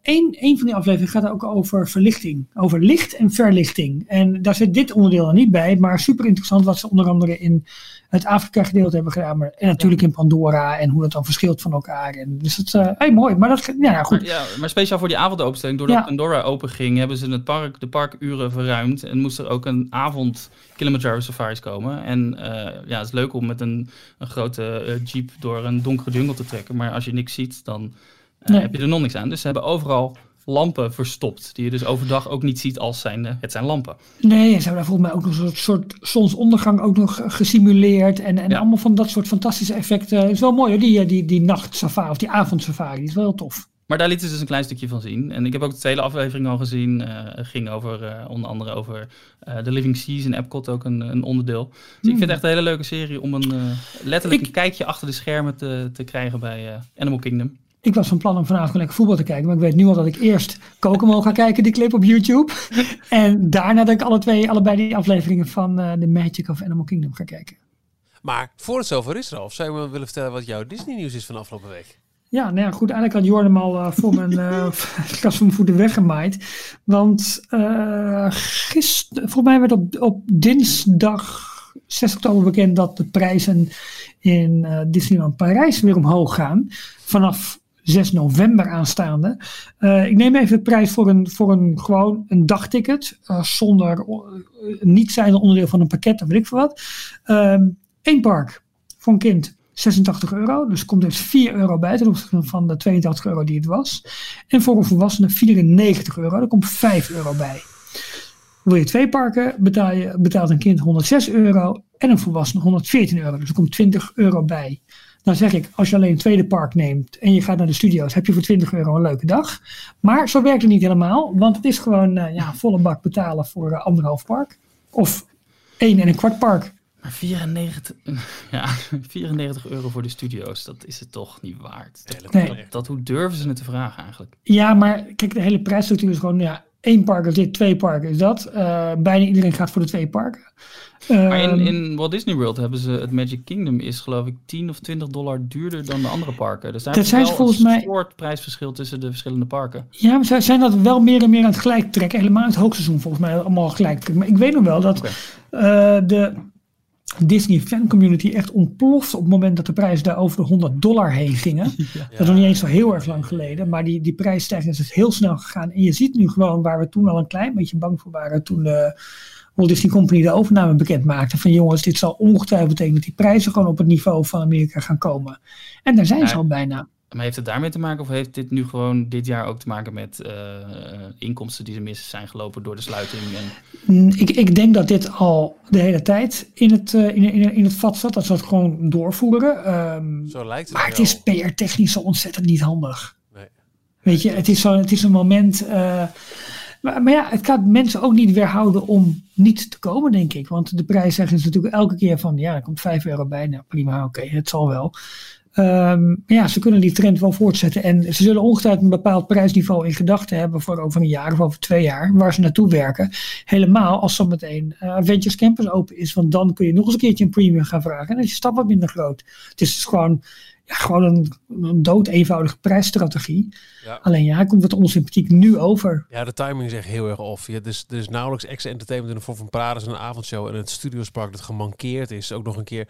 een, een van die afleveringen gaat ook over verlichting. Over licht en verlichting. En daar zit dit onderdeel er niet bij. Maar super interessant wat ze onder andere in het Afrika gedeelte hebben gedaan. Maar, en natuurlijk in Pandora. En hoe dat dan verschilt van elkaar. En dus het, eh hey, mooi. Maar dat, ja, ja, goed. Maar, ja, maar speciaal voor die avondopenstelling, doordat Ja. Pandora open ging, hebben ze het park, de parkuren verruimd. En moest er ook een avond Kilimanjaro Safaris komen. En eh, ja, het is leuk om met een, een grote eh, jeep door een donkere jungle te trekken. Maar als je niks ziet, dan Nee. heb je er nog niks aan. Dus ze hebben overal lampen verstopt, die je dus overdag ook niet ziet als zijn, het zijn lampen. Nee, en ze hebben daar volgens mij ook nog een soort, soort zonsondergang ook nog gesimuleerd. En, en Ja. allemaal van dat soort fantastische effecten. Het is wel mooi hoor, die, eh, die, die nachtsafari of die avondsafari. Die is wel tof. Maar daar lieten ze dus een klein stukje van zien. En ik heb ook de tweede aflevering al gezien. Het ging over, eh, onder andere over eh The Living Seas in Epcot ook een, een onderdeel. Dus ik vind het echt een hele leuke serie om een, letterlijk Ik- een kijkje achter de schermen te, te krijgen bij Animal Kingdom. Ik was van plan om vanavond lekker voetbal te kijken. Maar ik weet nu al dat ik eerst Kokomo ga kijken, die clip op YouTube. en daarna dat ik alle twee, allebei die afleveringen van eh The Magic of Animal Kingdom ga kijken. Maar voor het zover is, Ralf, zou je me willen vertellen wat jouw Disney-nieuws is van afgelopen week? Ja, nou ja, goed. Eigenlijk had Jordan hem al eh, voor mijn eh kast van mijn voeten weggemaaid. Want eh gisteren, volgens mij werd op, op dinsdag 6 oktober bekend dat de prijzen in eh, Disneyland Parijs weer omhoog gaan. Vanaf 6 november aanstaande. Eh, ik neem even de prijs voor een, voor een gewoon een dagticket. eh, zonder eh, niet zijn onderdeel van een pakket of weet ik veel wat. Eén park voor een kind 86 euro. Dus komt dus 4 euro bij ten opzichte van de 82 euro die het was. En voor een volwassene 94 euro. Daar komt 5 euro bij. Wil je twee parken, betaal je, betaalt een kind 106 euro en een volwassene 114 euro. Dus er komt 20 euro bij. Dan zeg ik, als je alleen het tweede park neemt en je gaat naar de studio's, heb je voor 20 euro een leuke dag. Maar zo werkt het niet helemaal, want het is gewoon eh, ja, volle bak betalen voor eh, anderhalf park. Of één en een kwart park. Maar 94, ja, 94 euro voor de studio's, dat is het toch niet waard. Dat, Nee. dat, dat- hoe durven ze het te vragen eigenlijk? Ja, maar kijk, de hele prijsstructuur is gewoon, ja, één park is dit, twee parken is dat. Eh, bijna iedereen gaat voor de twee parken. Maar in, Ehm, in Walt Disney World hebben ze het Magic Kingdom is geloof ik 10 of 20 dollar duurder dan de andere parken. Dus daar Dat is zijn wel ze volgens een mij- soort prijsverschil tussen de verschillende parken. Ja, maar zij zijn dat wel meer en meer aan het gelijk trekken. Helemaal in het hoogseizoen volgens mij allemaal gelijk trekken. Maar ik weet nog wel dat eh, de Disney fan community echt ontplofte op het moment dat de prijzen daar over de 100 dollar heen gingen. Dat is nog niet eens zo heel erg lang geleden. Maar die, die prijsstijging is dus heel snel gegaan. En je ziet nu gewoon waar we toen al een klein beetje bang voor waren. Toen de Walt Disney Company de overname bekend maakte. Van jongens, dit zal ongetwijfeld betekenen dat die prijzen gewoon op het niveau van Amerika gaan komen. En daar zijn ze al bijna. Maar heeft het daarmee te maken of heeft dit nu gewoon dit jaar ook te maken met eh, inkomsten die ze mis zijn gelopen door de sluiting? En... Mm, Ik, ik denk dat dit al de hele tijd in het, eh, in, in, in het vat zat. Dat ze het gewoon doorvoeren. Ehm, Zo lijkt het maar wel. het is PR-technisch zo ontzettend niet handig. Nee. Weet je, het is, zo, het is een moment. eh, maar, maar ja, het gaat mensen ook niet weerhouden om niet te komen, denk ik. Want de prijs zeggen ze natuurlijk elke keer van ja, er komt 5 euro bij. Nou prima, oké, het zal wel. Maar ja, ze kunnen die trend wel voortzetten. En ze zullen ongetwijfeld een bepaald prijsniveau in gedachten hebben voor over een jaar of over twee jaar, waar ze naartoe werken. Helemaal als zometeen uh, Adventures Campus open is. Want dan kun je nog eens een keertje een premium gaan vragen. En dan is je stap wat minder groot. Het is dus gewoon, ja, gewoon een, een dood eenvoudige prijsstrategie. Ja. Alleen ja, komt wat onsympathiek nu over. Ja, de timing is echt heel erg off. Ja, dus, er is nauwelijks extra entertainment in de vorm van Parades en een avondshow. En het Studiospark dat gemankeerd is, ook nog een keer...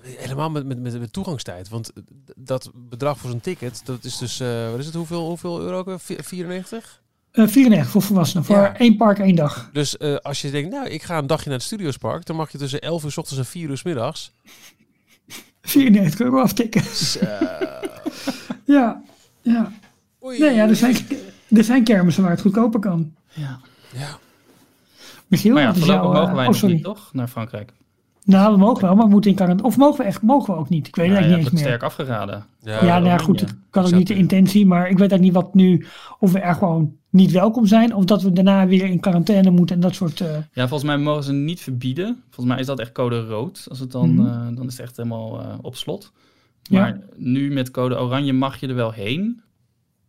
Helemaal met, met, met, met toegangstijd. Want dat bedrag voor zo'n ticket, dat is dus... eh, wat is het? Hoeveel, hoeveel euro? ook weer? Vi- 94? Eh 94 voor volwassenen. Voor Ja. één park, één dag. Dus eh, als je denkt, nou, ik ga een dagje naar het Studiospark... dan mag je tussen 11 uur s ochtends en 4 uur s middags... 94 euro aftikken. Zo. Ja, ja. Oei. Nee, ja, er zijn, er zijn kermissen waar het goedkoper kan. Ja. Ja. Michiel, Maar ja, voorlopig jouw, mogen wij oh, niet, toch? Naar Frankrijk. Nou, we mogen wel, maar we moeten in quarantaine. Of mogen we echt, mogen we ook niet? Ik weet het Nou, eigenlijk niet het eens meer. sterk afgeraden. Ja, Ja, nou goed, het kan ook niet de intentie, maar ik weet eigenlijk niet wat nu, of we er gewoon niet welkom zijn, of dat we daarna weer in quarantaine moeten en dat soort. eh, Ja, volgens mij mogen ze niet verbieden. Volgens mij is dat echt code rood. Als het dan, Mhm. eh, dan is het echt helemaal eh, op slot. Ja. Maar nu met code oranje mag je er wel heen.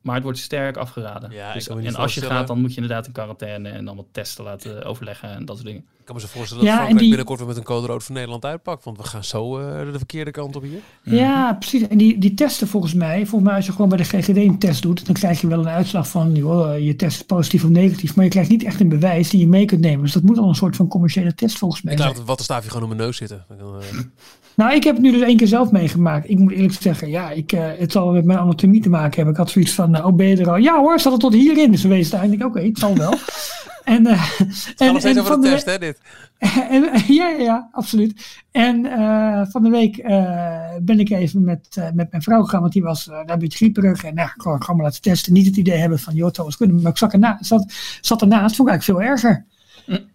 Maar het wordt sterk afgeraden. Ja, dus, en als je gaat, dan moet je inderdaad in quarantaine en allemaal testen laten overleggen en dat soort dingen. Ik kan me zo voorstellen dat Ja, Frankrijk die- binnenkort weer met een code rood voor Nederland uitpakt. Want we gaan zo eh, de verkeerde kant op hier. Ja, precies. En die, die testen volgens mij, volgens mij als je gewoon bij de GGD een test doet, dan krijg je wel een uitslag van, joh, eh, je test is positief of negatief, maar je krijgt niet echt een bewijs die je mee kunt nemen. Dus dat moet al een soort van commerciële test volgens mij Ik laat het wattenstaafje gewoon op mijn neus zitten. Dan eh, Nou, ik heb het nu dus één keer zelf meegemaakt. Ik moet eerlijk zeggen, ja, ik, eh, het zal met mijn anatomie te maken hebben. Ik had zoiets van, oh ben je er al? Ja hoor, zat het tot hierin. Dus we wezen uiteindelijk, oké, het zal wel. en, eh, Het gaat nog steeds over van de de test, hè, dit. en, ja, ja, ja, absoluut. En eh, van de week eh, ben ik even met, eh, met mijn vrouw gegaan, want die was eh, daar een beetje grieperig. En nou, gewoon, gewoon maar laten testen. Niet het idee hebben van, joh, eens kunnen. Maar ik zat, erna, zat, zat ernaast, vond ik eigenlijk veel erger.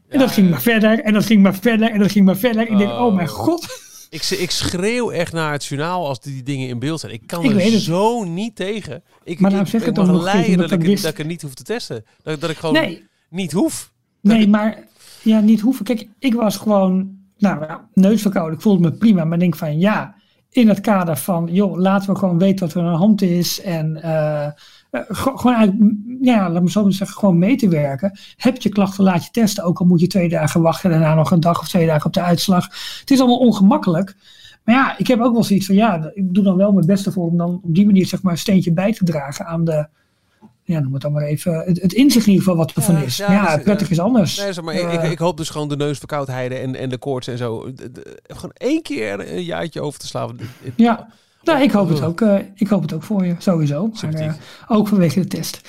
En dat ging maar verder, en dat ging maar verder, en dat ging maar verder. Ik denk, oh mijn Oh. god. Ik, ik schreeuw echt naar het journaal als die dingen in beeld zijn. Ik kan Ik er weet het. zo niet tegen. Ik, Maar ik, zeg ik het ook nog leiden dat, omdat ik, wist- dat ik er niet hoef te testen. Dat, dat ik gewoon Nee, niet hoef. Nee, maar ja, niet hoeven. Kijk, ik was gewoon, nou neusverkouden. Ik voelde me prima. Maar denk van ja, in het kader van, joh, laten we gewoon weten wat er aan de hand is. En eh, gewoon eigenlijk, m, ja, laat me zo maar zeggen, gewoon mee te werken. Heb je klachten, laat je testen. Ook al moet je twee dagen wachten. Daarna nog een dag of twee dagen op de uitslag. Het is allemaal ongemakkelijk. Maar ja, ik heb ook wel zoiets van, ja, ik doe dan wel mijn beste voor om dan op die manier zeg maar een steentje bij te dragen aan de, ja, noem het dan maar even, het, het inzicht in ieder geval wat er Ja, van is. ja, Ja, dat is- prettig is anders. Nee, zeg maar, ik, ik, Eh, ik hoop dus gewoon de neusverkoudheden en, en de koorts en zo. Gewoon één keer een jaartje over te slaan. Ja, nou, ik hoop het ook. eh, ik hoop het ook voor je, sowieso. Maar, eh, ook vanwege de test.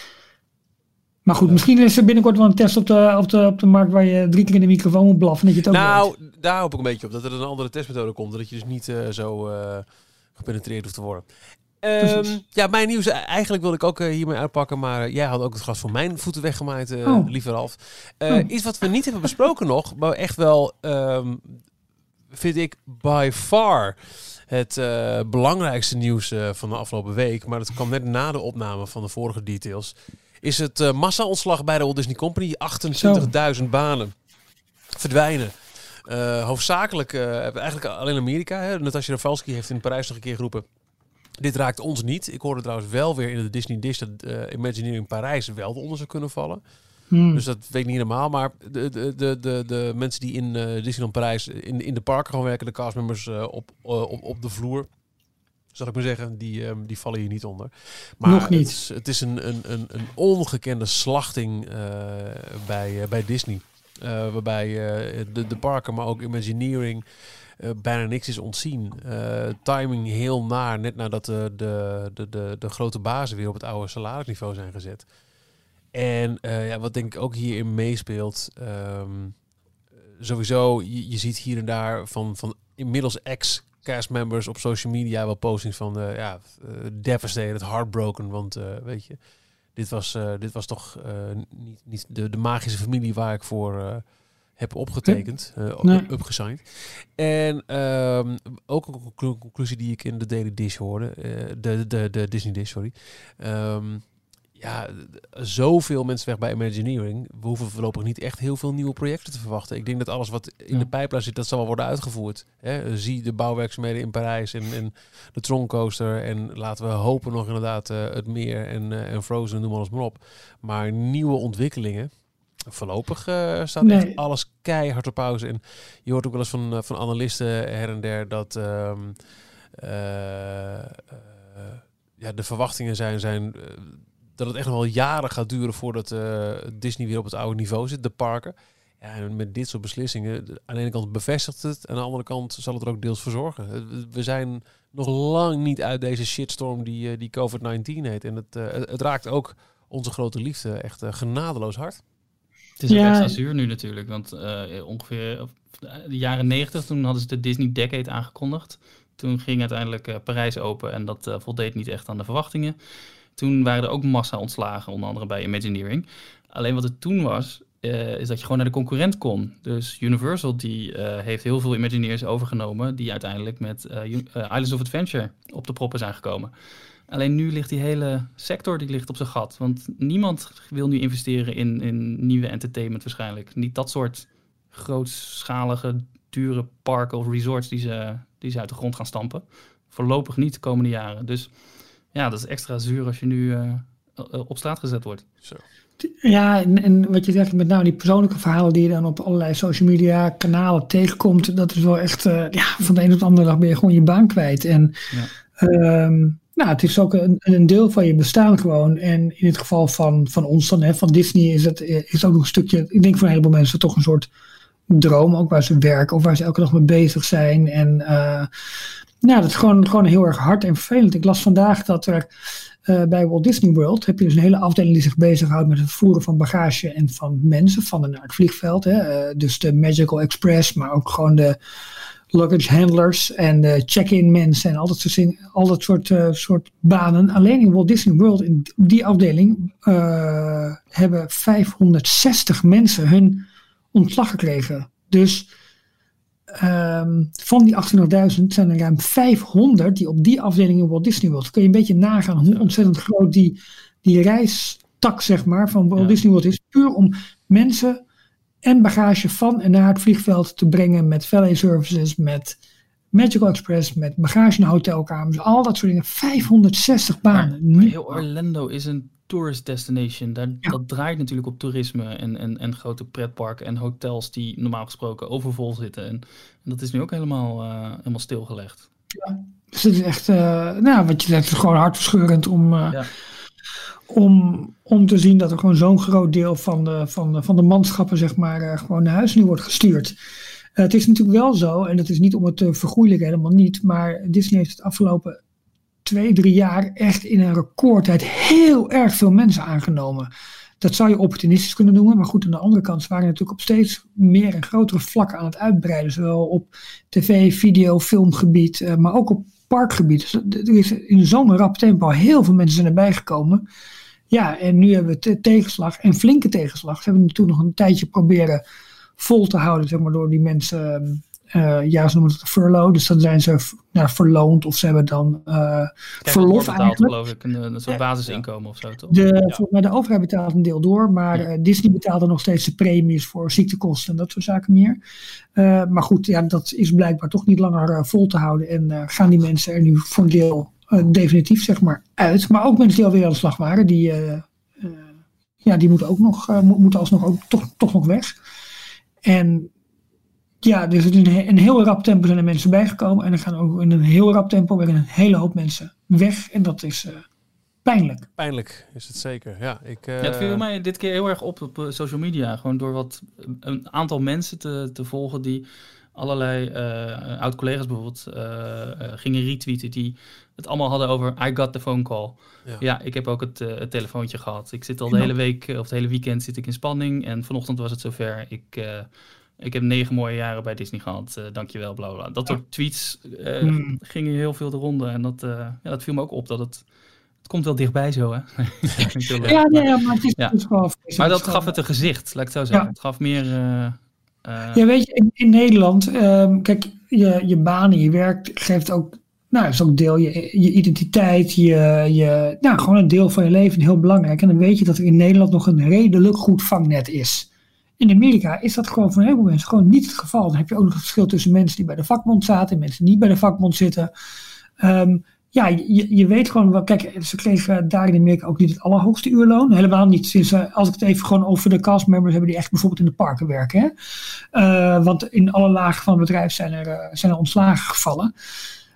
Maar goed, misschien is er binnenkort wel een test op de, op, de, op de markt waar je drie keer in de microfoon moet blaffen. Dat je het ook weet. Nou, daar hoop ik een beetje op. Dat er een andere testmethode komt. Dat je dus niet eh, zo gepenetreerd hoeft te worden. Precies. ja, mijn nieuws. Eigenlijk wilde ik ook hiermee uitpakken. Maar jij had ook het gras voor mijn voeten weggemaaid, eh Oh. lieve Ralf. Oh. Iets wat we niet hebben besproken nog. Maar echt wel, ehm, vind ik, by far het eh, belangrijkste nieuws eh, van de afgelopen week. Maar dat kwam net na de opname van de vorige details. Is het eh massa-ontslag bij de Walt Disney Company. 28.000 banen verdwijnen. Hoofdzakelijk, eigenlijk alleen Amerika. Hè. Natasja Rafalski heeft in Parijs nog een keer geroepen. Dit raakt ons niet. Ik hoorde trouwens wel weer in de Disney Dish Imagineering Parijs wel eronder zou kunnen vallen. Hmm. Dus dat weet ik niet helemaal. Maar de, de, de, de, de mensen die in eh, Disneyland Parijs in, in de parken gewoon werken, de castmembers eh, op, eh, op, op de vloer. Zal ik maar zeggen, die, ehm, die vallen hier niet onder. Maar Nog niet. Het is, het is een, een, een, een ongekende slachting bij, bij Disney. Waarbij de, de parken, maar ook Imagineering, bijna niks is ontzien. Timing heel naar, net nadat de, de, de, de, de grote bazen weer op het oude salarisniveau zijn gezet. En eh, ja, wat denk ik ook hierin meespeelt, ehm, sowieso, je, je ziet hier en daar van, van inmiddels ex castmembers op social media wel postings van eh, ja, eh, devastated, heartbroken. Want weet je, dit was, dit was toch niet, niet de, de magische familie waar ik voor heb opgetekend, op- Nee. upgesigned. En ehm, ook een conclu- conclusie die ik in de Daily Dish hoorde, de, de, de Disney Dish, sorry. Ehm, ja, zoveel mensen weg bij Imagineering. We hoeven voorlopig niet echt heel veel nieuwe projecten te verwachten. Ik denk dat alles wat in Ja. de pijplijn zit, dat zal wel worden uitgevoerd. Hè? Zie de bouwwerkzaamheden in Parijs en, en de Troncoaster. En laten we hopen nog inderdaad eh, het meer en, eh, en Frozen, noem alles maar op. Maar nieuwe ontwikkelingen. Voorlopig eh, staat Nee. echt alles keihard op pauze. En je hoort ook wel eens van, van analisten her en der dat ehm, eh, eh, ja, de verwachtingen zijn, zijn dat het echt nog wel jaren gaat duren voordat eh, Disney weer op het oude niveau zit, de parken. Ja, en met dit soort beslissingen, aan de ene kant bevestigt het, aan de andere kant zal het er ook deels voor zorgen. Eh, we- zijn nog lang niet uit deze shitstorm die, eh, die COVID-19 heet. En het, eh, het, raakt ook onze grote liefde echt genadeloos hard. Het is ook Ja. extra zuur nu natuurlijk, want eh, ongeveer of, de jaren 90 toen hadden ze de Disney Decade aangekondigd. Toen ging uiteindelijk Parijs open en dat voldeed niet echt aan de verwachtingen. Toen waren er ook massa ontslagen, onder andere bij Imagineering. Alleen wat het toen was, eh, is dat je gewoon naar de concurrent kon. Dus Universal die eh, heeft heel veel Imagineers overgenomen, die uiteindelijk met U- eh, Islands of Adventure op de proppen zijn gekomen. Alleen nu ligt die hele sector die ligt op zijn gat. Want niemand wil nu investeren in, in nieuwe entertainment waarschijnlijk. Niet dat soort grootschalige, dure parken of resorts die ze, die ze uit de grond gaan stampen. Voorlopig niet de komende jaren. Dus ja, dat is extra zuur als je nu eh, eh, op straat gezet wordt. Zo. Ja, en, en wat je zegt met nou die persoonlijke verhalen die je dan op allerlei social media kanalen tegenkomt, dat is wel echt, eh, ja, van de een op de andere dag ben je gewoon je baan kwijt. En Ja. ehm, nou, het is ook een, een deel van je bestaan gewoon. En in het geval van, van ons dan, hè, van Disney, is het eh, is ook nog een stukje, ik denk voor een heleboel mensen toch een soort droom, ook waar ze werken of waar ze elke dag mee bezig zijn. En eh, nou, dat is gewoon, gewoon heel erg hard en vervelend. Ik las vandaag dat er eh, bij Walt Disney World heb je dus een hele afdeling die zich bezighoudt met het voeren van bagage en van mensen van en naar het vliegveld. Hè. Eh, dus de Magical Express, maar ook gewoon de luggage handlers en de check-in mensen en al dat soort, al dat soort, soort banen. Alleen in Walt Disney World, in die afdeling, hebben 560 mensen hun ontslag gekregen. Dus ehm, van die 28.000 zijn er ruim 500 die op die afdeling in Walt Disney World. Kun je een beetje nagaan hoe ontzettend groot die, die reistak zeg maar, van Walt Ja. Disney World is. Puur om mensen en bagage van en naar het vliegveld te brengen met valet services, met Magical Express, met bagage naar hotelkamers, al dat soort dingen. 560 banen. Maar heel Orlando is een tourist destination. Daar, Ja. Dat draait natuurlijk op toerisme en, en, en grote pretparken en hotels die normaal gesproken overvol zitten. En, en dat is nu ook helemaal, eh, helemaal stilgelegd. Dus het is echt, eh, nou, wat je zegt, gewoon hartverscheurend om, eh, Ja. om, om te zien dat er gewoon zo'n groot deel van de, van de, van de manschappen, zeg maar, gewoon naar huis nu wordt gestuurd. Het is natuurlijk wel zo, en dat is niet om het te vergoeilijken, helemaal niet, maar Disney heeft het afgelopen twee, drie jaar echt in een recordtijd heel erg veel mensen aangenomen. Dat zou je opportunistisch kunnen noemen, maar goed, aan de andere kant waren natuurlijk op steeds meer en grotere vlakken aan het uitbreiden, zowel op tv, video, filmgebied, eh, maar ook op parkgebied. Dus er is in zo'n rap tempo heel veel mensen zijn erbij gekomen. Ja, en nu hebben we te- tegenslag en flinke tegenslag. Ze hebben toen nog een tijdje proberen vol te houden, zeg maar, door die mensen, eh, ja, ze noemen het furlough. Dus dan zijn ze nou, verloond of ze hebben dan eh, je verlof eigenlijk. geloof ik. Een, een soort basisinkomen of zo, toch? De, Ja. volgens mij de overheid betaalt een deel door, maar eh, Disney betaalt dan nog steeds de premies voor ziektekosten en dat soort zaken meer. Eh, maar goed, ja, dat is blijkbaar toch niet langer vol te houden en eh, gaan die mensen er nu voor een deel eh, definitief zeg maar uit. Maar ook mensen die alweer aan de slag waren, die, eh, eh, ja, die moeten ook nog, eh, mo- moeten alsnog ook toch, toch nog weg. En ja, dus in een, een heel rap tempo zijn er mensen bijgekomen en er gaan ook in een heel rap tempo weer een hele hoop mensen weg en dat is eh, pijnlijk. Pijnlijk is het zeker. Ja, ik, eh, Ja, het viel mij dit keer heel erg op op eh, social media. Gewoon door wat een aantal mensen te, te volgen die allerlei eh oud-collega's bijvoorbeeld eh, eh, gingen retweeten. Die het allemaal hadden over I got the phone call. Ja. Ja, ik heb ook het, eh, het telefoontje gehad. Ik zit al de Ja. hele week eh, of het hele weekend zit ik in spanning. En vanochtend was het zover. Ik, eh, Ik heb negen mooie jaren bij Disney gehad. eh dankjewel, bla bla. Dat soort tweets Hmm. gingen heel veel de ronde. En dat, eh, ja, dat viel me ook op. Dat het, het komt wel dichtbij zo, hè? Leuk. Ja, nee, ja, maar het is, Ja. gewoon. Maar dat gaf het een gezicht, laat ik het zo zeggen. Het gaf meer... Ja, weet je, in, in Nederland, ehm, kijk, je, je baan, je werk geeft ook, nou, is ook deel je, je identiteit, je, je, nou, gewoon een deel van je leven, heel belangrijk. En dan weet je dat er in Nederland nog een redelijk goed vangnet is. In Amerika is dat gewoon voor een heleboel mensen gewoon niet het geval. Dan heb je ook nog het verschil tussen mensen die bij de vakbond zaten en mensen die niet bij de vakbond zitten. Ehm, ja, je, je weet gewoon wel, kijk, ze kregen daar in Amerika ook niet het allerhoogste uurloon. Helemaal niet sinds, eh, als ik het even gewoon over de castmembers hebben die echt bijvoorbeeld in de parken werken. Hè? Eh, want in alle lagen van het bedrijf zijn er, eh, zijn er ontslagen gevallen.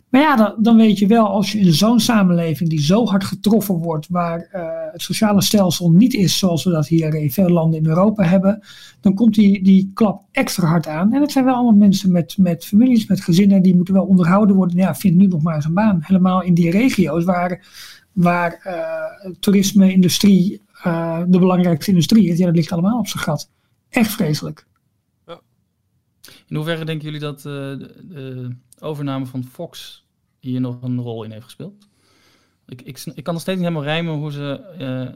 Maar ja, dan, dan weet je wel, als je in zo'n samenleving die zo hard getroffen wordt, waar eh, het sociale stelsel niet is zoals we dat hier in veel landen in Europa hebben, dan komt die, die klap extra hard aan. En het zijn wel allemaal mensen met, met families, met gezinnen, die moeten wel onderhouden worden. Ja, vind nu nog maar eens een baan. Helemaal in die regio's waar, waar eh, toerisme, industrie eh, de belangrijkste industrie is. Ja, dat ligt allemaal op zijn gat. Echt vreselijk. In hoeverre denken jullie dat overname van Fox hier nog een rol in heeft gespeeld? Ik, ik, ik kan nog steeds niet helemaal rijmen hoe ze eh,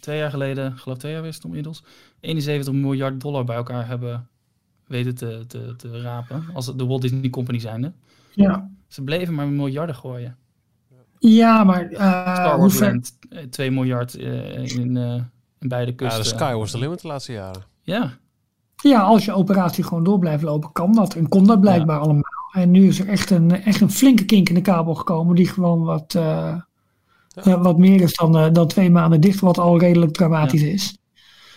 twee jaar geleden, ik geloof twee jaar is het inmiddels, 71 miljard dollar bij elkaar hebben weten te, te, te rapen. Als de Walt Disney Company zijnde. Ja, Ze bleven maar miljarden gooien. ja maar eh Star hoe Wars ver- Land, eh, 2 miljard in, eh, in beide Ja, kusten. de sky was the limit de laatste jaren. Ja, Ja, als je operatie gewoon door blijft lopen, kan dat. En kon dat blijkbaar allemaal. En nu is er echt een, echt een flinke kink in de kabel gekomen, die gewoon wat, eh, eh, wat meer is dan, eh, dan twee maanden dicht, wat al redelijk dramatisch is.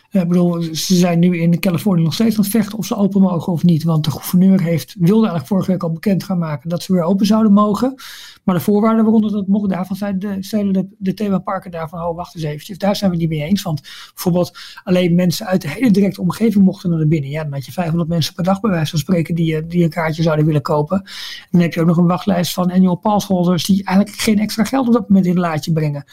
Eh, Ik bedoel, ze zijn nu in Californië nog steeds aan het vechten of ze open mogen of niet. Want de gouverneur heeft, wilde eigenlijk vorige week al bekend gaan maken dat ze weer open zouden mogen. Maar de voorwaarden waaronder dat mocht, daarvan zeiden de, zeiden de, de themaparken daarvan, oh wacht eens eventjes, daar zijn we het niet mee eens. Want bijvoorbeeld alleen mensen uit de hele directe omgeving mochten naar binnen. Ja, dan had je 500 mensen per dag bij wijze van spreken die, eh, die een kaartje zouden willen kopen. En dan heb je ook nog een wachtlijst van annual pass holders die eigenlijk geen extra geld op dat moment in een laadje brengen.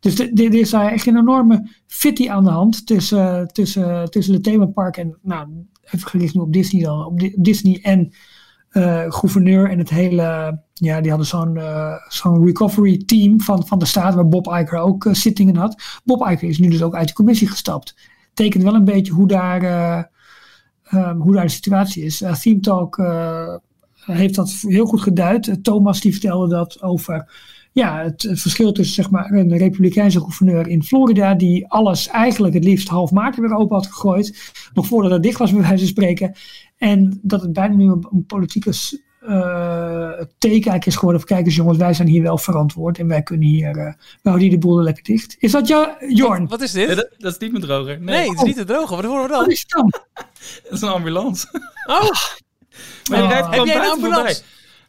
Dus dit is daar echt een enorme fitty aan de hand tussen, tussen, tussen de themaparken en, nou, even gericht nu op Disney dan, op Di- Disney en eh, gouverneur en het hele, ja, die hadden zo'n eh, zo'n recovery team van, van de staat waar Bob Iger ook eh, zittingen had. Bob Iger is nu dus ook uit de commissie gestapt. Tekent wel een beetje hoe daar, eh, ehm, hoe daar de situatie is. Theme Talk heeft dat heel goed geduid. Thomas die vertelde dat over ja, het, verschil tussen zeg maar, een republikeinse gouverneur in Florida, die alles eigenlijk het liefst half maart weer open had gegooid, nog voordat het dicht was, bij wijze van spreken. En dat het bijna nu een, een politieke s- eh, teken eigenlijk is geworden. Van kijk eens jongens, wij zijn hier wel verantwoord en wij kunnen hier, eh wij houden hier de boel er lekker dicht. Is dat jou, Jorn? Wat is dit? Ja, dat, dat is niet met droger. Nee, nee, het is niet te drogen. Wat horen we Wat dan? is dat is een ambulance. Oh, Maar Oh. Heb jij een ambulance?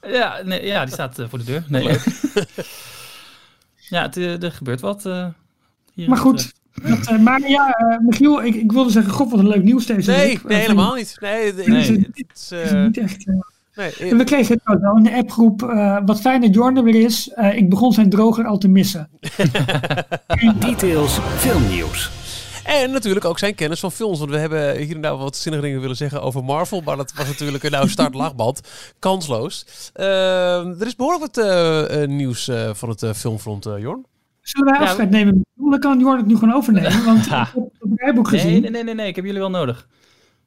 Ja, nee, ja, die staat eh, voor de deur. Nee, leuk. ja, het, eh, er gebeurt wat. eh, hier Maar goed, dat, eh, maar ja, eh, Michiel, ik, ik wilde zeggen, god wat een leuk nieuws deze nee, week. nee, helemaal niet. Nee, het- Nee. het is... Eh, niet echt, nee, En we kregen het ook wel in de appgroep. eh, wat fijn dat Jorn er weer is. Eh, ik begon zijn droger al te missen. Details filmnieuws. En natuurlijk ook zijn kennis van films. Want we hebben hier en daar wat zinnige dingen willen zeggen over Marvel. Maar dat was natuurlijk een nou start lachband. Kansloos. Eh, er is behoorlijk wat eh, eh, nieuws eh, van het filmfront, eh, Jorn. Zullen wij afscheid nemen? Dan kan Jorn het nu gewoon overnemen. Want ik heb het rijboek gezien. Nee, nee, nee, nee, nee, ik heb jullie wel nodig.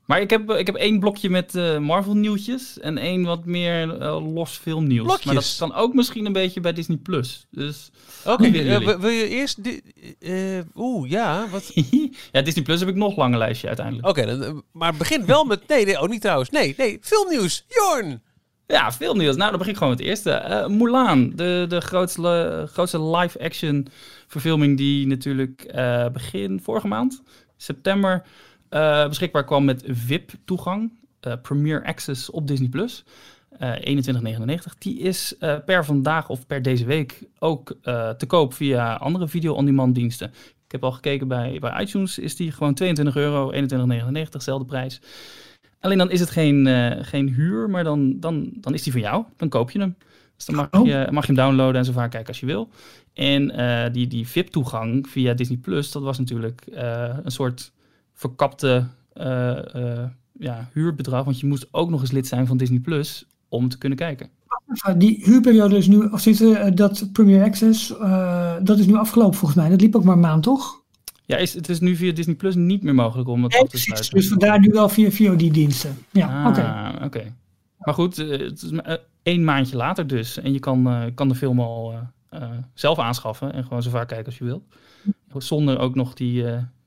Maar ik heb, ik heb één blokje met eh, Marvel nieuwtjes en één wat meer eh, los filmnieuws. Maar dat Blokjes? kan ook misschien een beetje bij Disney+. Plus. Dus Oké, eh, wil- je eerst... eh, Oeh, ja, wat... ja, Disney Plus heb ik nog een langer lijstje uiteindelijk. Oké, maar begin wel met... Nee, nee, oh niet trouwens. Nee, nee, filmnieuws. Jorn! Ja, veel nieuws. Nou, dan begin ik gewoon met het eerste. Mulan, de, de grootste, grootste live-action verfilming die natuurlijk begin vorige maand, september, eh, beschikbaar kwam met VIP-toegang. eh Premier Access op Disney+. Plus. eh 21,99. Die is eh, per vandaag of per deze week ook te koop via andere video-on-demand diensten. Ik heb al gekeken bij, bij iTunes, is die gewoon 22 euro, 21,99, zelfde prijs. Alleen dan is het geen, geen huur, maar dan, dan, dan is die van jou. Dan koop je hem. Dus dan mag, Oh. je, mag je hem downloaden en zo vaak kijken als je wil. En die, die VIP-toegang via Disney Plus, dat was natuurlijk een soort verkapte eh, eh, ja, huurbedrag. Want je moest ook nog eens lid zijn van Disney Plus om te kunnen kijken. Die huurperiode is nu, of zitten, eh, dat Premier Access, dat is nu afgelopen volgens mij. Dat liep ook maar een maand, toch? Ja, is, het is nu via Disney Plus niet meer mogelijk om het Nee, af te precies. sluiten. Dus vandaar nu wel via VOD-diensten. Ja, ah, oké. Maar goed, het is één maandje later dus. En je kan, kan de film al zelf aanschaffen en gewoon zo vaak kijken als je wilt. Zonder ook nog die,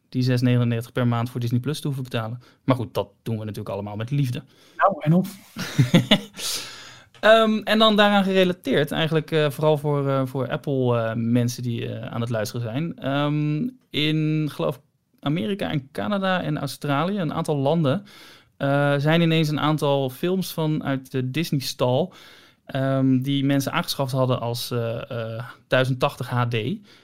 die 6,99 per maand voor Disney Plus te hoeven betalen. Maar goed, dat doen we natuurlijk allemaal met liefde. Nou, en of. Ehm, en dan daaraan gerelateerd, eigenlijk eh, vooral voor, eh, voor Apple-mensen die eh, aan het luisteren zijn. Ehm, in, geloof ik, Amerika en Canada en Australië, een aantal landen, zijn ineens een aantal films vanuit de Disney-stal. ehm, die mensen aangeschaft hadden als eh, eh, 1080 HD.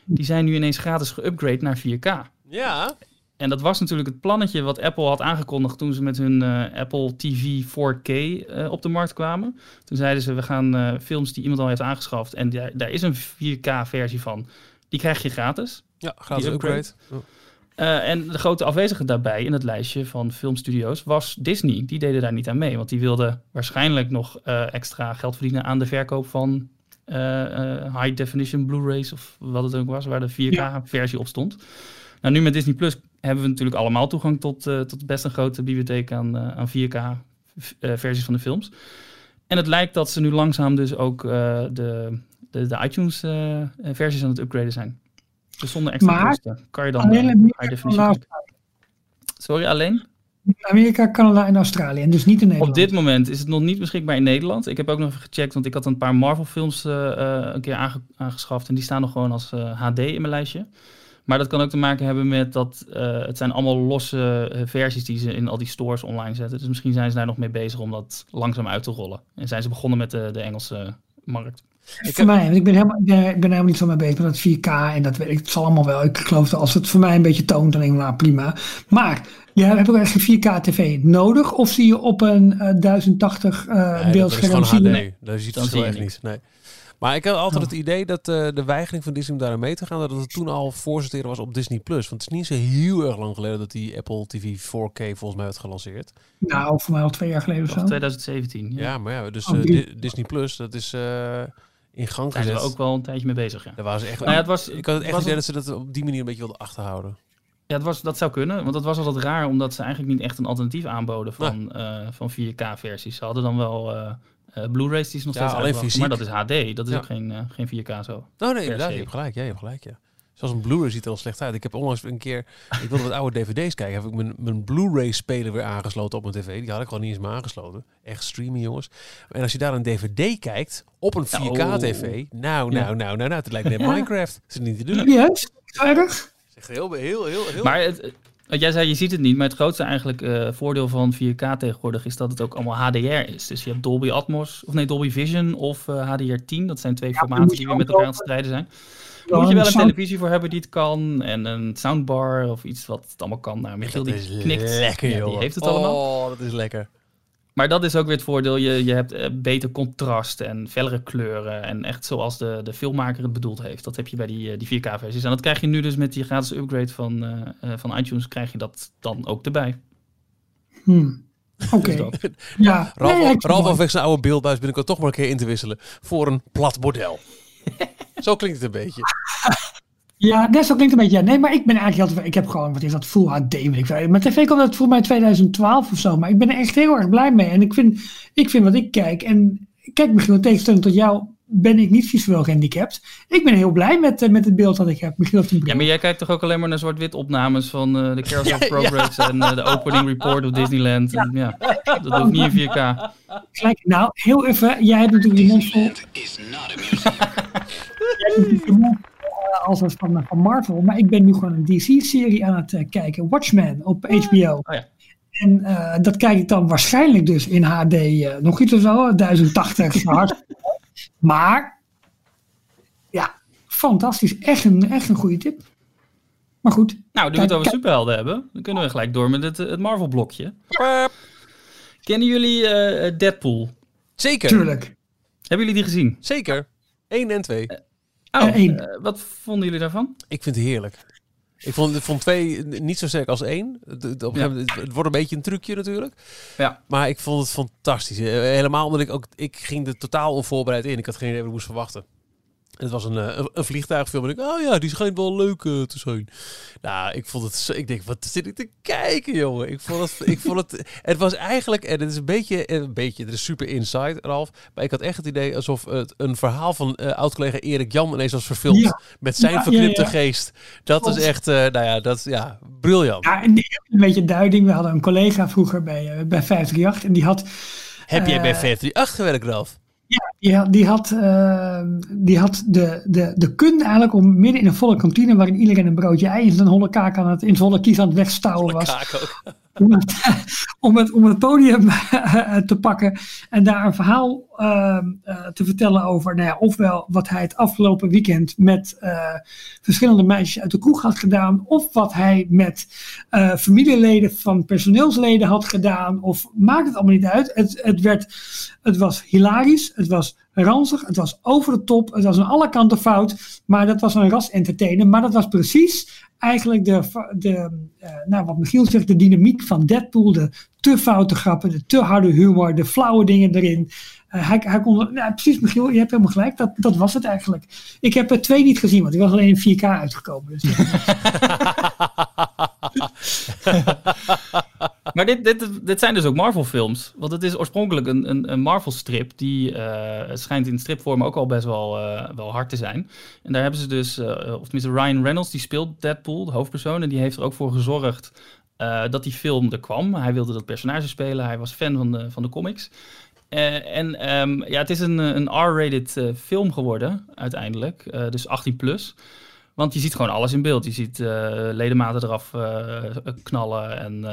Die zijn nu ineens gratis geüpgrade naar 4K. Ja. En dat was natuurlijk het plannetje wat Apple had aangekondigd toen ze met hun eh, Apple TV 4K eh, op de markt kwamen. Toen zeiden ze, we gaan eh, films die iemand al heeft aangeschaft en daar, daar is een 4K versie van, die krijg je gratis. Ja, gratis upgrade. upgrade. En de grote afwezige daarbij in het lijstje van filmstudio's was Disney. Die deden daar niet aan mee, want die wilden waarschijnlijk nog eh, extra geld verdienen aan de verkoop van eh, eh, high definition Blu-rays of wat het ook was, waar de 4K-versie op stond. Nou, nu met Disney Plus hebben we natuurlijk allemaal toegang tot, eh, tot best een grote bibliotheek aan, eh, aan 4K-versies van de films. En het lijkt dat ze nu langzaam dus ook eh, de, de, de iTunes-versies aan het upgraden zijn. Dus zonder extra Maar kosten kan je dan eh, high definition. Sorry, alleen? Amerika, Canada en Australië. En dus niet in Nederland. Op dit moment is het nog niet beschikbaar in Nederland. Ik heb ook nog even gecheckt, want ik had een paar Marvel-films eh, eh, een keer aange- aangeschaft. En die staan nog gewoon als eh, HD in mijn lijstje. Maar dat kan ook te maken hebben met dat eh, het zijn allemaal losse eh, versies die ze in al die stores online zetten. Dus misschien zijn ze daar nog mee bezig om dat langzaam uit te rollen. En zijn ze begonnen met de, de Engelse markt. voor mij, want ik ben, helemaal, ik ben, ik ben helemaal niet zo mee bezig met dat 4K en dat weet ik. Het zal allemaal wel. Ik geloof dat als het voor mij een beetje toont, dan denk ik, nou prima. Maar je hebt ook echt een 4K tv nodig of zie je op een eh, 1080 eh Nee, dat is beeldscherm? gewoon zie je- HD. Dat ziet het zie wel echt niks. niet. Nee. Maar ik had altijd Oh. het idee dat eh, de weigering van Disney om daar mee te gaan, dat het toen al voorsorteren was op Disney Plus. Want het is niet zo heel erg lang geleden dat die Apple TV 4K volgens mij werd gelanceerd. Nou, voor mij al twee jaar geleden of zo. 2017. Ja. Ja, maar ja, dus Oh, eh. Di- Disney Plus, dat is eh, in gang Daar zijn gezet. we ook wel een tijdje mee bezig. Ja. Daar waren ze echt. Nou ja, het was, ik had het echt idee dat ze dat op die manier een beetje wilden achterhouden. Ja, het was, dat zou kunnen, want dat was altijd raar, omdat ze eigenlijk niet echt een alternatief aanboden van, eh, van 4K-versies. Ze hadden dan wel eh, eh, Blu-rays die ze nog Ja, steeds alleen maar dat is HD, dat is Ja. ook geen, eh, geen 4K zo. Oh nee, inderdaad, je hebt gelijk. Ja, je hebt gelijk, ja. Zoals een Blu-ray ziet er al slecht uit. Ik heb onlangs een keer, ik wilde wat oude dvd's kijken, heb ik mijn, mijn Blu-ray-speler weer aangesloten op mijn tv. Die had ik gewoon niet eens meer aangesloten. Echt streamen, jongens. En als je daar een dvd kijkt, op een 4K-tv, nou, nou, Ja. nou, nou, nou, het lijkt net Minecraft. Dat is niet te doen. Het is echt heel, heel, heel, heel... Maar het, wat jij zei, je ziet het niet, maar het grootste eigenlijk eh, voordeel van 4K tegenwoordig is dat het ook allemaal HDR is. Dus je hebt Dolby Atmos, of nee, Dolby Vision of eh, HDR10. Dat zijn twee formaten die weer met elkaar aan het strijden zijn. Moet je wel een sound- televisie voor hebben die het kan en een soundbar of iets wat het allemaal kan. Nou, Michiel dat die is knikt. lekker, Ja, joh. die heeft het allemaal. Oh, dat is lekker. Maar dat is ook weer het voordeel. Je, je hebt eh, beter contrast en fellere kleuren. En echt zoals de, de filmmaker het bedoeld heeft. Dat heb je bij die, eh, die 4K-versies. En dat krijg je nu dus met die gratis upgrade van, eh, eh, van iTunes. Krijg je dat dan ook erbij. Hmm. Oké. Dus. Ja. Ralf, Nee, Ralf zijn oude beeldbuis binnenkort toch maar een keer in te wisselen voor een plat bordel. Zo klinkt het een beetje. Ja, dat zo klinkt een beetje. Ja, nee, maar ik ben eigenlijk altijd. Ik heb gewoon, wat is dat, Full HD. weet ik veel. Mijn tv komt uit voor mij 2012 of zo. Maar ik ben er echt heel erg blij mee. En ik vind, ik vind wat ik kijk. En kijk, Michiel, in tegenstelling tot jou ben ik niet visueel gehandicapt. Ik ben heel blij met, eh, met het beeld dat ik heb. Een bril. Ja, maar jij kijkt toch ook alleen maar naar zwart-wit opnames van eh, de Carousel of Progress en eh, de opening report of Disneyland. En, ja, dat hoeft niet in 4K. Gelijk, nou, heel even. Jij hebt natuurlijk je mond eh, als het van, van Marvel. Maar ik ben nu gewoon een DC-serie aan het eh, kijken. Watchmen op HBO. Oh ja. En eh, dat kijk ik dan waarschijnlijk dus in HD eh, nog iets of zo. 1080 hard. Maar, ja, fantastisch. Echt een, echt een goede tip. Maar goed. Nou, nu we het over superhelden hebben, dan kunnen we gelijk door met het, het Marvel-blokje. Kennen jullie eh, Deadpool? Zeker, Tuurlijk. Hebben jullie die gezien? zeker. 1 en 2. Oh, Eh, één. eh, wat vonden jullie daarvan? Ik vind het heerlijk. Ik vond, ik vond twee niet zo sterk als één. Het, op een Ja. gegeven moment- het, het wordt een beetje een trucje natuurlijk. Ja. Maar ik vond het fantastisch. Eh, Helemaal omdat ik ook... Ik ging er totaal onvoorbereid in. Ik had geen idee wat ik moest verwachten. Het was een, eh, een, een vliegtuigfilm. En ik, oh ja, die schijnt wel leuk eh, te zijn. Nou, ik vond het zo... Ik denk, wat zit ik te kijken, jongen? Ik vond het... ik vond het, het was eigenlijk... En het is een beetje... Een beetje, het is super inside, Ralf. Maar ik had echt het idee alsof het een verhaal van eh oud-collega Erik Jan ineens was verfilmd. Ja. Met zijn Ja, verknipte ja. geest. Dat is echt... eh, nou ja, dat is... Ja, briljant. Ja, en een beetje duiding. We hadden een collega vroeger bij, eh, bij 538 en die had Heb jij bij Eh, 538 gewerkt, Ralf? Die had, die had, eh, die had de, de, de kunde eigenlijk om midden in een volle kantine waarin iedereen een broodje ei in zijn holle kaak aan het, in holle kies aan het wegstouwen was. Ook. Om het, om het, podium eh, te pakken en daar een verhaal eh, eh, te vertellen over nou ja, ofwel wat hij het afgelopen weekend met eh, verschillende meisjes uit de kroeg had gedaan, of wat hij met familieleden van personeelsleden had gedaan, of maakt het allemaal niet uit. Het, het, werd, het was hilarisch, het was ranzig, het was over de top, het was aan alle kanten fout, maar dat was een ras entertainer. Maar dat was precies eigenlijk de, de eh, nou, wat Michiel zegt, de dynamiek van Deadpool, de te foute grappen, de te harde humor, de flauwe dingen erin. Eh, hij, hij kon, ja, precies Michiel, je hebt helemaal gelijk, dat, dat was het eigenlijk. Ik heb er twee niet gezien, want die was alleen in 4K uitgekomen. Dus Maar dit, dit, dit zijn dus ook Marvel-films. Want het is oorspronkelijk een, een, een Marvel-strip. Die het schijnt in stripvorm ook al best wel, eh, wel hard te zijn. En daar hebben ze dus, eh, of tenminste Ryan Reynolds, die speelt Deadpool, de hoofdpersoon. En die heeft er ook voor gezorgd dat die film er kwam. Hij wilde dat personage spelen. Hij was fan van de, van de comics. En ehm, ja, het is een, een R-rated film geworden, uiteindelijk. Dus 18 plus. Want je ziet gewoon alles in beeld. Je ziet ledematen eraf knallen en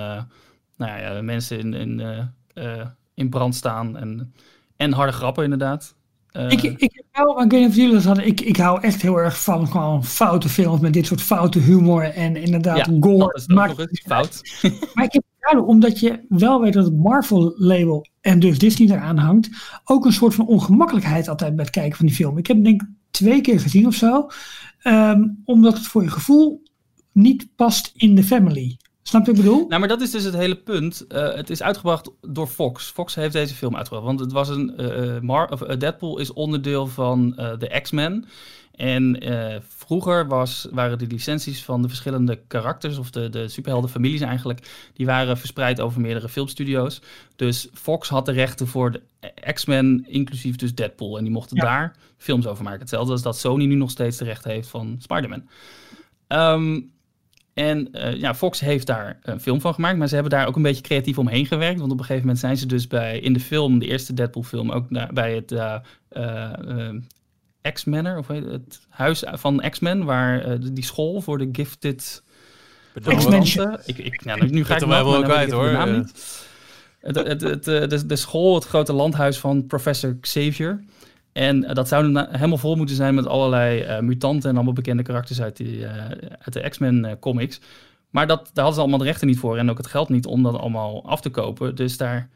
nou ja, mensen in, in, eh, eh, in brand staan. En, en harde grappen, inderdaad. Eh, ik, ik wel, ik of hadden, ik, ik hou echt heel erg van gewoon foute films met dit soort foute humor en inderdaad ja, gore. dat is Maakt eens fout. Maar ik heb omdat je wel weet dat het Marvel-label en dus Disney eraan hangt, ook een soort van ongemakkelijkheid altijd bij het kijken van die film. Ik heb hem denk ik twee keer gezien of zo, ehm, omdat het voor je gevoel niet past in de family. Snap je wat ik bedoel? Nou, maar dat is dus het hele punt. Eh, het is uitgebracht door Fox. Fox heeft deze film uitgebracht. Want het was een. eh, eh, Mar of, Deadpool is onderdeel van de X-Men. En vroeger was, waren de licenties van de verschillende karakters, of de, de superheldenfamilies eigenlijk, die waren verspreid over meerdere filmstudio's. Dus Fox had de rechten voor de X-Men, inclusief dus Deadpool. En die mochten Ja. daar films over maken. Hetzelfde als dat Sony nu nog steeds de rechten heeft van Spider-Man. Ehm, en eh, ja, Fox heeft daar een film van gemaakt, maar ze hebben daar ook een beetje creatief omheen gewerkt. Want op een gegeven moment zijn ze dus bij, in de film, de eerste Deadpool-film, ook bij het eh, eh, eh, X-Manor, of het, huis van X-Men, waar die school voor de gifted X-Men. Ik, ik, nou, nu ga ik wel weet kwijt, hoor. de school, het grote landhuis van professor Xavier. En eh, dat zou helemaal vol moeten zijn met allerlei eh, mutanten en allemaal bekende karakters uit, die, eh, uit de X-Men comics. Maar dat, daar hadden ze allemaal de rechten niet voor en ook het geld niet om dat allemaal af te kopen. Dus daar,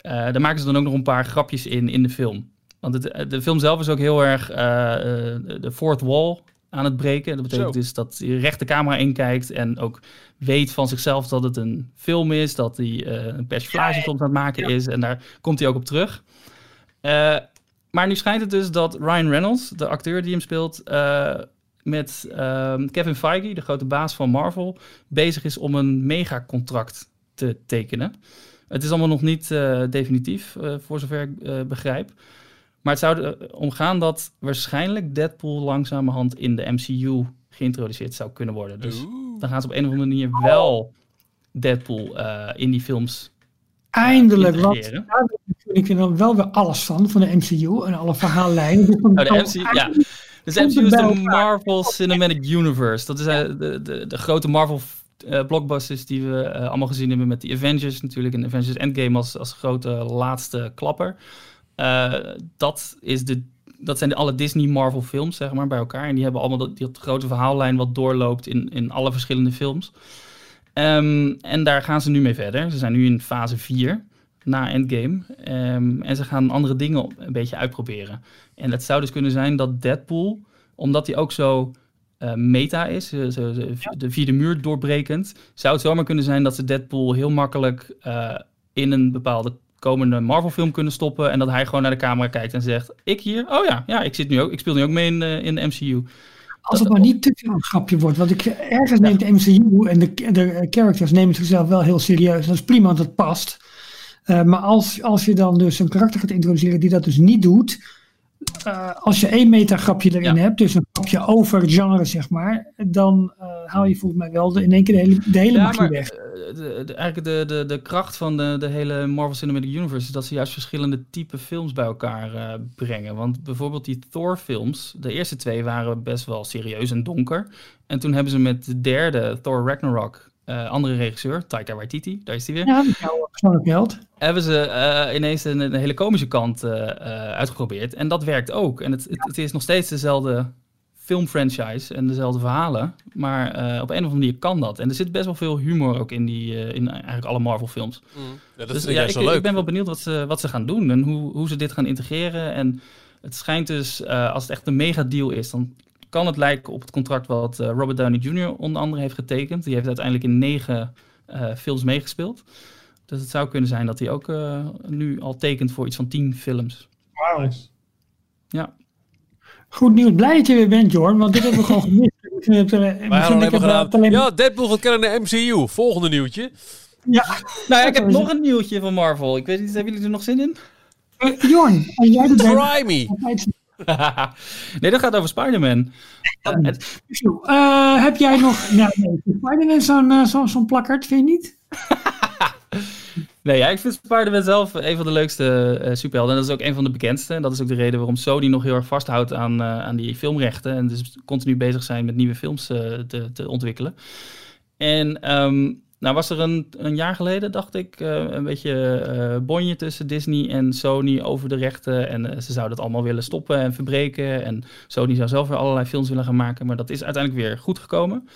daar maken ze dan ook nog een paar grapjes in in de film. Want het, de film zelf is ook heel erg de fourth wall aan het breken. Dat betekent Zo. dus dat hij recht de camera inkijkt en ook weet van zichzelf dat het een film is, dat hij een persiflage soms aan het maken is. En daar komt hij ook op terug. Eh, maar nu schijnt het dus dat Ryan Reynolds, de acteur die hem speelt, eh, met ehm, Kevin Feige, de grote baas van Marvel, bezig is om een megacontract te tekenen. Het is allemaal nog niet eh, definitief, eh, voor zover ik eh, begrijp. Maar het zou erom gaan dat waarschijnlijk Deadpool langzamerhand in de MCU geïntroduceerd zou kunnen worden. Dus dan gaan ze op een of andere manier wel Deadpool eh, in die films Eindelijk, want daar ik er dan wel weer alles van, van de MCU en alle verhaallijnen. Dus Oh, de kan- MCU, ja. Dus de MCU is de. Marvel Cinematic Universe. Dat is eh, de, de, de grote Marvel eh, blockbusters die we eh, allemaal gezien hebben met die Avengers natuurlijk. En Avengers Endgame als, als grote laatste klapper. Dat, is de, dat zijn de, alle Disney Marvel films, zeg maar, bij elkaar. En die hebben allemaal dat, dat grote verhaallijn wat doorloopt in, in alle verschillende films. Ehm, en daar gaan ze nu mee verder. Ze zijn nu in fase 4 na Endgame. Ehm, en ze gaan andere dingen een beetje uitproberen. En het zou dus kunnen zijn dat Deadpool, omdat hij ook zo eh, meta is, eh, zo- de vierde muur doorbrekend, zou het zomaar kunnen zijn dat ze Deadpool heel makkelijk eh, in een bepaalde komende Marvel-film kunnen stoppen en dat hij gewoon naar de camera kijkt en zegt: "Ik hier? Oh ja, ja, ik zit nu ook, ik speel nu ook mee in, in de MCU." Als het maar niet te veel een grapje wordt. Want ik, ergens neemt de MCU en de, de characters nemen zichzelf wel heel serieus. Dat is prima, want dat past. Eh, maar als, als je dan dus een karakter gaat introduceren die dat dus niet doet. eh, als je één metagrapje erin Ja. hebt, dus een grapje over genre zeg maar. Dan eh, haal je volgens mij wel de, in één keer de hele, de hele Ja, maar weg. de, de- eigenlijk de, de, de kracht van de, de hele Marvel Cinematic Universe is dat ze juist verschillende type films bij elkaar brengen. Want bijvoorbeeld die Thor-films, de eerste twee waren best wel serieus en donker. En toen hebben ze met de derde, Thor Ragnarok, eh, andere regisseur, Taika Waititi, daar is hij weer, Ja, is persoonlijk held. hebben ze eh, ineens een, een hele komische kant eh, eh, uitgeprobeerd. En dat werkt ook. En het, het, het is nog steeds dezelfde filmfranchise en dezelfde verhalen. Maar eh, op een of andere manier kan dat. En er zit best wel veel humor ook in, die, eh, in eigenlijk alle Marvel films. Ja, dat dus vind ik ja, juist ik, leuk. ik ben wel benieuwd wat ze, wat ze gaan doen en hoe, hoe ze dit gaan integreren. En het schijnt dus, eh, als het echt een megadeal is, dan kan het lijken op het contract wat eh, Robert Downey Jr. onder andere heeft getekend. Die heeft uiteindelijk in negen eh, films meegespeeld. Dus het zou kunnen zijn dat hij ook eh, nu al tekent voor iets van tien films. Wauw. Ja, Goed nieuws. Blij dat je weer bent, Jorn, want dit hebben we gewoon gemist. Wij hadden alleen maar gedaan. Ja, Deadpool gaat kennen naar de MCU. Volgende nieuwtje. ja. Nou ja, ik heb nog een nieuwtje van Marvel. Ik weet niet, hebben jullie er nog zin in? Eh, Jorn, als jij er bent, Try me. nee, dat gaat over Spider-Man. Eh, eh, heb jij nog... Nou, nee, Spider-Man zo'n eh, zo, zo'n plakkerd, vind je niet? nee, ja, ik vind Spider-Man zelf een van de leukste eh, superhelden. En dat is ook een van de bekendste. En dat is ook de reden waarom Sony nog heel erg vasthoudt aan, eh, aan die filmrechten. En dus continu bezig zijn met nieuwe films eh, te, te ontwikkelen. En ehm, nou was er een, een jaar geleden, dacht ik, eh, een beetje eh bonje tussen Disney en Sony over de rechten. En eh, ze zouden het allemaal willen stoppen en verbreken. En Sony zou zelf weer allerlei films willen gaan maken. Maar dat is uiteindelijk weer goed gekomen.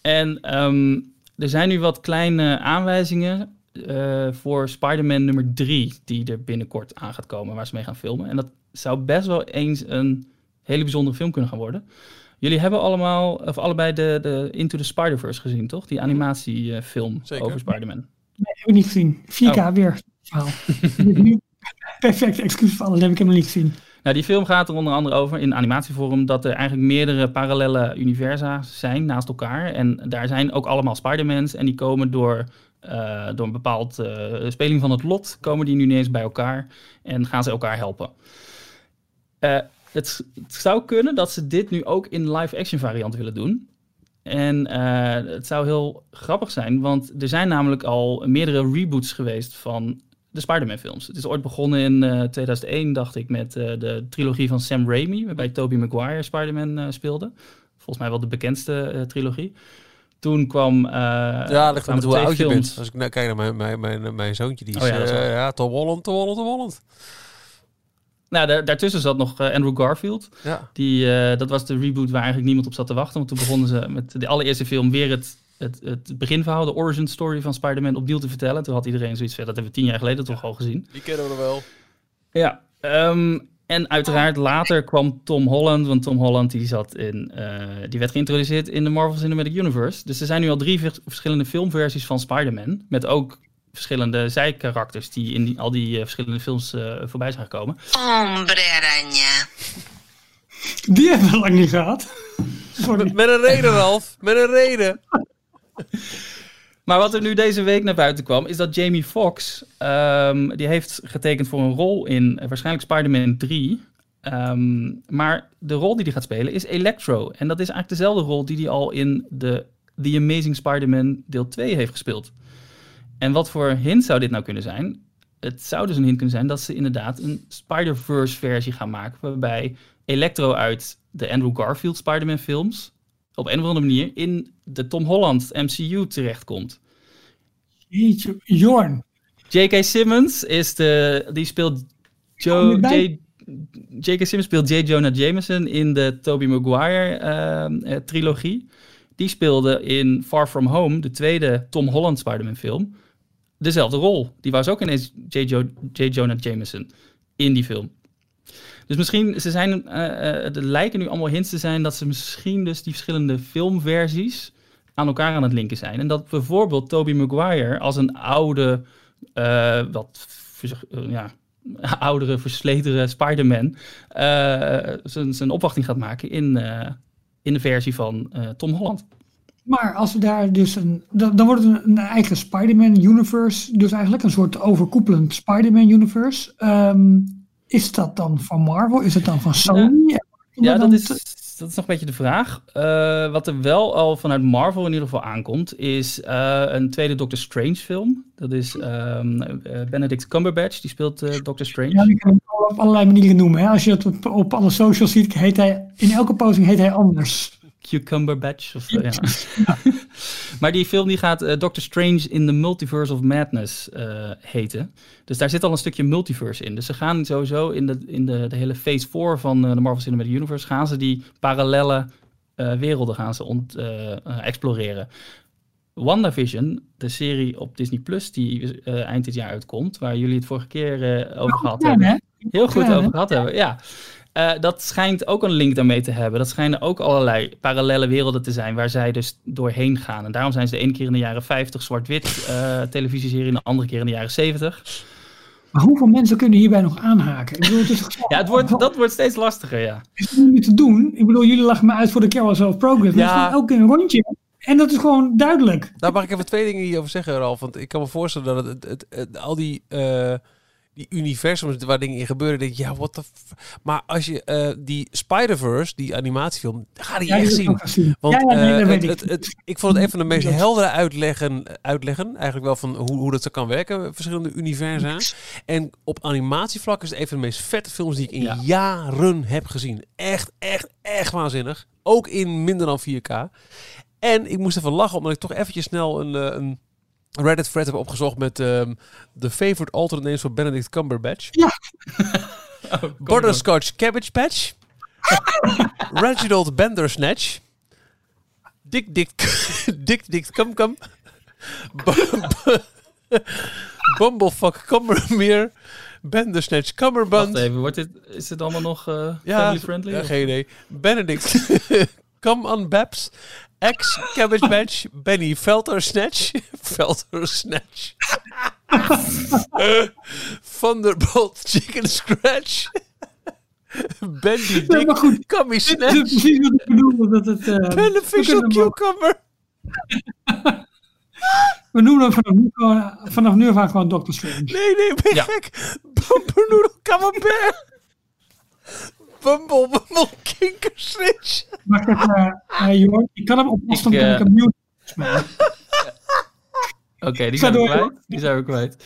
En ehm, er zijn nu wat kleine aanwijzingen voor Spider-Man nummer 3, die er binnenkort aan gaat komen, waar ze mee gaan filmen. En dat zou best wel eens een hele bijzondere film kunnen gaan worden. Jullie hebben allemaal, of allebei de, de Into the Spider-Verse gezien, toch? Die animatiefilm Zeker. over Spider-Man. Nee, heb ik niet gezien. 4K Oh. weer verhaal. Nu- Perfect excuus voor alles, heb ik hem nog niet gezien. Nou, die film gaat er onder andere over in animatievorm dat er eigenlijk meerdere parallele universa zijn naast elkaar. En daar zijn ook allemaal Spider-Mans en die komen door, eh, door een bepaald eh, speling van het lot, komen die nu ineens bij elkaar en gaan ze elkaar helpen. Eh, het, het zou kunnen dat ze dit nu ook in live-action variant willen doen. En eh, het zou heel grappig zijn, want er zijn namelijk al meerdere reboots geweest van de Spider-Man films. Het is ooit begonnen in eh, 2001, dacht ik, met eh, de trilogie van Sam Raimi, waarbij Tobey Maguire Spider-Man eh, speelde. Volgens mij wel de bekendste eh, trilogie. Toen kwam... eh, Ja, kwamen met hoe oud je bent. Als ik nou kijk naar mijn, mijn, mijn, mijn zoontje, die is Oh ja, dat is eh, waar. ja, Tom Holland, Tom Holland, Tom Holland. Nou, daar- daartussen zat nog eh, Andrew Garfield. Ja. Die, eh, dat was de reboot waar eigenlijk niemand op zat te wachten. Want toen begonnen ze met de allereerste film weer het, het, het beginverhaal, de origin story van Spider-Man opnieuw te vertellen. Toen had iedereen zoiets van, dat hebben we tien jaar geleden toch al gezien. Die kennen we wel. Ja, ehm, en uiteraard later kwam Tom Holland, want Tom Holland die zat in, eh, die werd geïntroduceerd in de Marvel Cinematic Universe. Dus er zijn nu al drie vers- verschillende filmversies van Spider-Man, met ook verschillende zijkarakters die in die, al die eh, verschillende films eh, voorbij zijn gekomen. Hombre araña. Die hebben we lang niet gehad. Sorry. Met een reden, Ralf. Met een reden. Maar wat er nu deze week naar buiten kwam, is dat Jamie Foxx, ehm, die heeft getekend voor een rol in eh, waarschijnlijk Spider-Man 3. Ehm, maar de rol die hij gaat spelen is Electro. En dat is eigenlijk dezelfde rol die hij al in de The Amazing Spider-Man deel 2 heeft gespeeld. En wat voor hint zou dit nou kunnen zijn? Het zou dus een hint kunnen zijn dat ze inderdaad een Spider-Verse versie gaan maken, waarbij Electro uit de Andrew Garfield Spider-Man films op een of andere manier in de Tom Holland MCU terechtkomt. Jeetje, Jorn. J.K. Simmons is de, die speelt Joe? J, J.K. Simmons speelt J. Jonah Jameson in de Tobey Maguire ehm, eh, trilogie. Die speelde in Far From Home, de tweede Tom Holland Spider-Man film, dezelfde rol. Die was ook ineens J. Jo-. Jonah Jameson in die film. Dus misschien, ze zijn, eh, eh, er lijken nu allemaal hints te zijn dat ze misschien dus die verschillende filmversies aan elkaar aan het linken zijn. En dat bijvoorbeeld Tobey Maguire als een oude, eh, wat ja, oudere, versledere Spider-Man zijn, opwachting gaat maken in, in de versie van Tom Holland. Maar als we daar dus een. Dan, dan wordt het een, eigen Spider-Man universe. Dus eigenlijk een soort overkoepelend Spider-Man universe. Ehm, is dat dan van Marvel? Is het dan van Sony? Ja, dat is, dat is nog een beetje de vraag. Eh, wat er wel al vanuit Marvel in ieder geval aankomt, is eh, een tweede Doctor Strange film. Dat is ehm, eh, Benedict Cumberbatch, die speelt Doctor Strange. Ja, die kan je op allerlei manieren noemen. Hè? Als je het op, op alle socials ziet, heet hij. In elke posting heet hij anders. Cucumber Batch. Of, ja. maar die film die gaat eh, Doctor Strange in the Multiverse of Madness eh, heten. Dus daar zit al een stukje multiverse in. Dus ze gaan sowieso in de, in de, de hele phase 4 van eh, de Marvel Cinematic Universe... gaan ze die parallele werelden gaan ze ont, exploreren. WandaVision, de serie op Disney Plus die eind dit jaar uitkomt... waar jullie het vorige keer over gehad Ja, hebben heel goed Ja, over gehad hebben. Ja. Eh, dat schijnt ook een link daarmee te hebben. Dat schijnen ook allerlei parallele werelden te zijn waar zij dus doorheen gaan. En daarom zijn ze de ene keer in de jaren 50 zwart-wit eh, televisieserie en de andere keer in de jaren 70. Maar hoeveel mensen kunnen hierbij nog aanhaken? Ik bedoel, het is toch Ja, het wordt, dat wordt steeds lastiger, ja. is het niet te doen. Ik bedoel, jullie lachen me uit voor de Carousel of Progress. Maar Ja. gewoon ook een rondje. En dat is gewoon duidelijk. Daar mag ik even twee dingen hierover zeggen, Ralf. Want ik kan me voorstellen dat het, het, het- het- al die, eh die universums waar dingen in gebeuren, denk je, ja, what the f Maar als je eh, die Spider-Verse, die animatiefilm, ga die Ja, echt zien. Want ja, ja, nee, eh, het, ik. het, het- ik vond het een van de meest heldere uitleggen, uitleggen, eigenlijk wel van hoe, hoe dat zo kan werken, verschillende universa. En op animatievlak is het een van de meest vette films die ik in Ja. jaren heb gezien. Echt, echt, echt waanzinnig. Ook in minder dan 4K. En ik moest even lachen, omdat ik toch eventjes snel een, eh, een Reddit thread heb opgezocht met ehm, de favorite alternate names voor Benedict Cumberbatch. Butterscotch Cabbage Patch. Reginald Bandersnatch. Dick Dick Dick Dick Cum Cum. Bu- bu- Bumblefuck Cumbermere. Bandersnatch Wacht Cumberbund. even, wordt dit, is dit allemaal nog eh, Ja, family friendly? ja, geen idee. Benedict Come on Babs. Ex Cabbage Patch. Benny Velter Snatch. Velter Snatch. Thunderbolt Chicken Scratch. Bendy Ja, maar goed, Dick Cummy dit is Snatch. precies wat ik bedoelde. Dat het, eh, Beneficial Cucumber. we noemen hem vanaf nu, gewoon- vanaf nu af aan gewoon Doctor Strange. Nee, nee, ben je Ja. gek? Bumpernoedel Camembert. Bumble Bumble Kinkersnitch. Eh eh, Jorn, ik kan hem op afstand Ik, kan ik hem mute. volgens mij. Oké, die Ga zijn we door, kwijt. Die zijn we kwijt.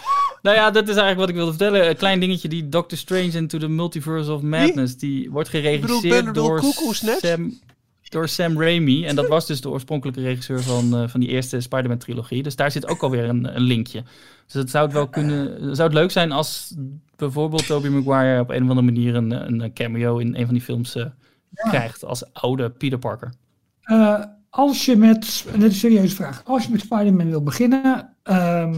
Nou ja, dat is eigenlijk wat ik wilde vertellen. Een klein dingetje, die Doctor Strange into the Multiverse of Madness, die wordt bedoel, geregisseerd door? Sam, door Sam Raimi. En dat was dus de oorspronkelijke regisseur van, eh, van die eerste Spider-Man trilogie. Dus daar zit ook alweer een, een linkje. Dus het zou het wel kunnen, zou het leuk zijn als bijvoorbeeld Tobey Maguire op een of andere manier een, een cameo in een van die films eh, krijgt als oude Peter Parker. Eh, als je met, en dit is een serieuze vraag, als je met Spider-Man wil beginnen, ehm,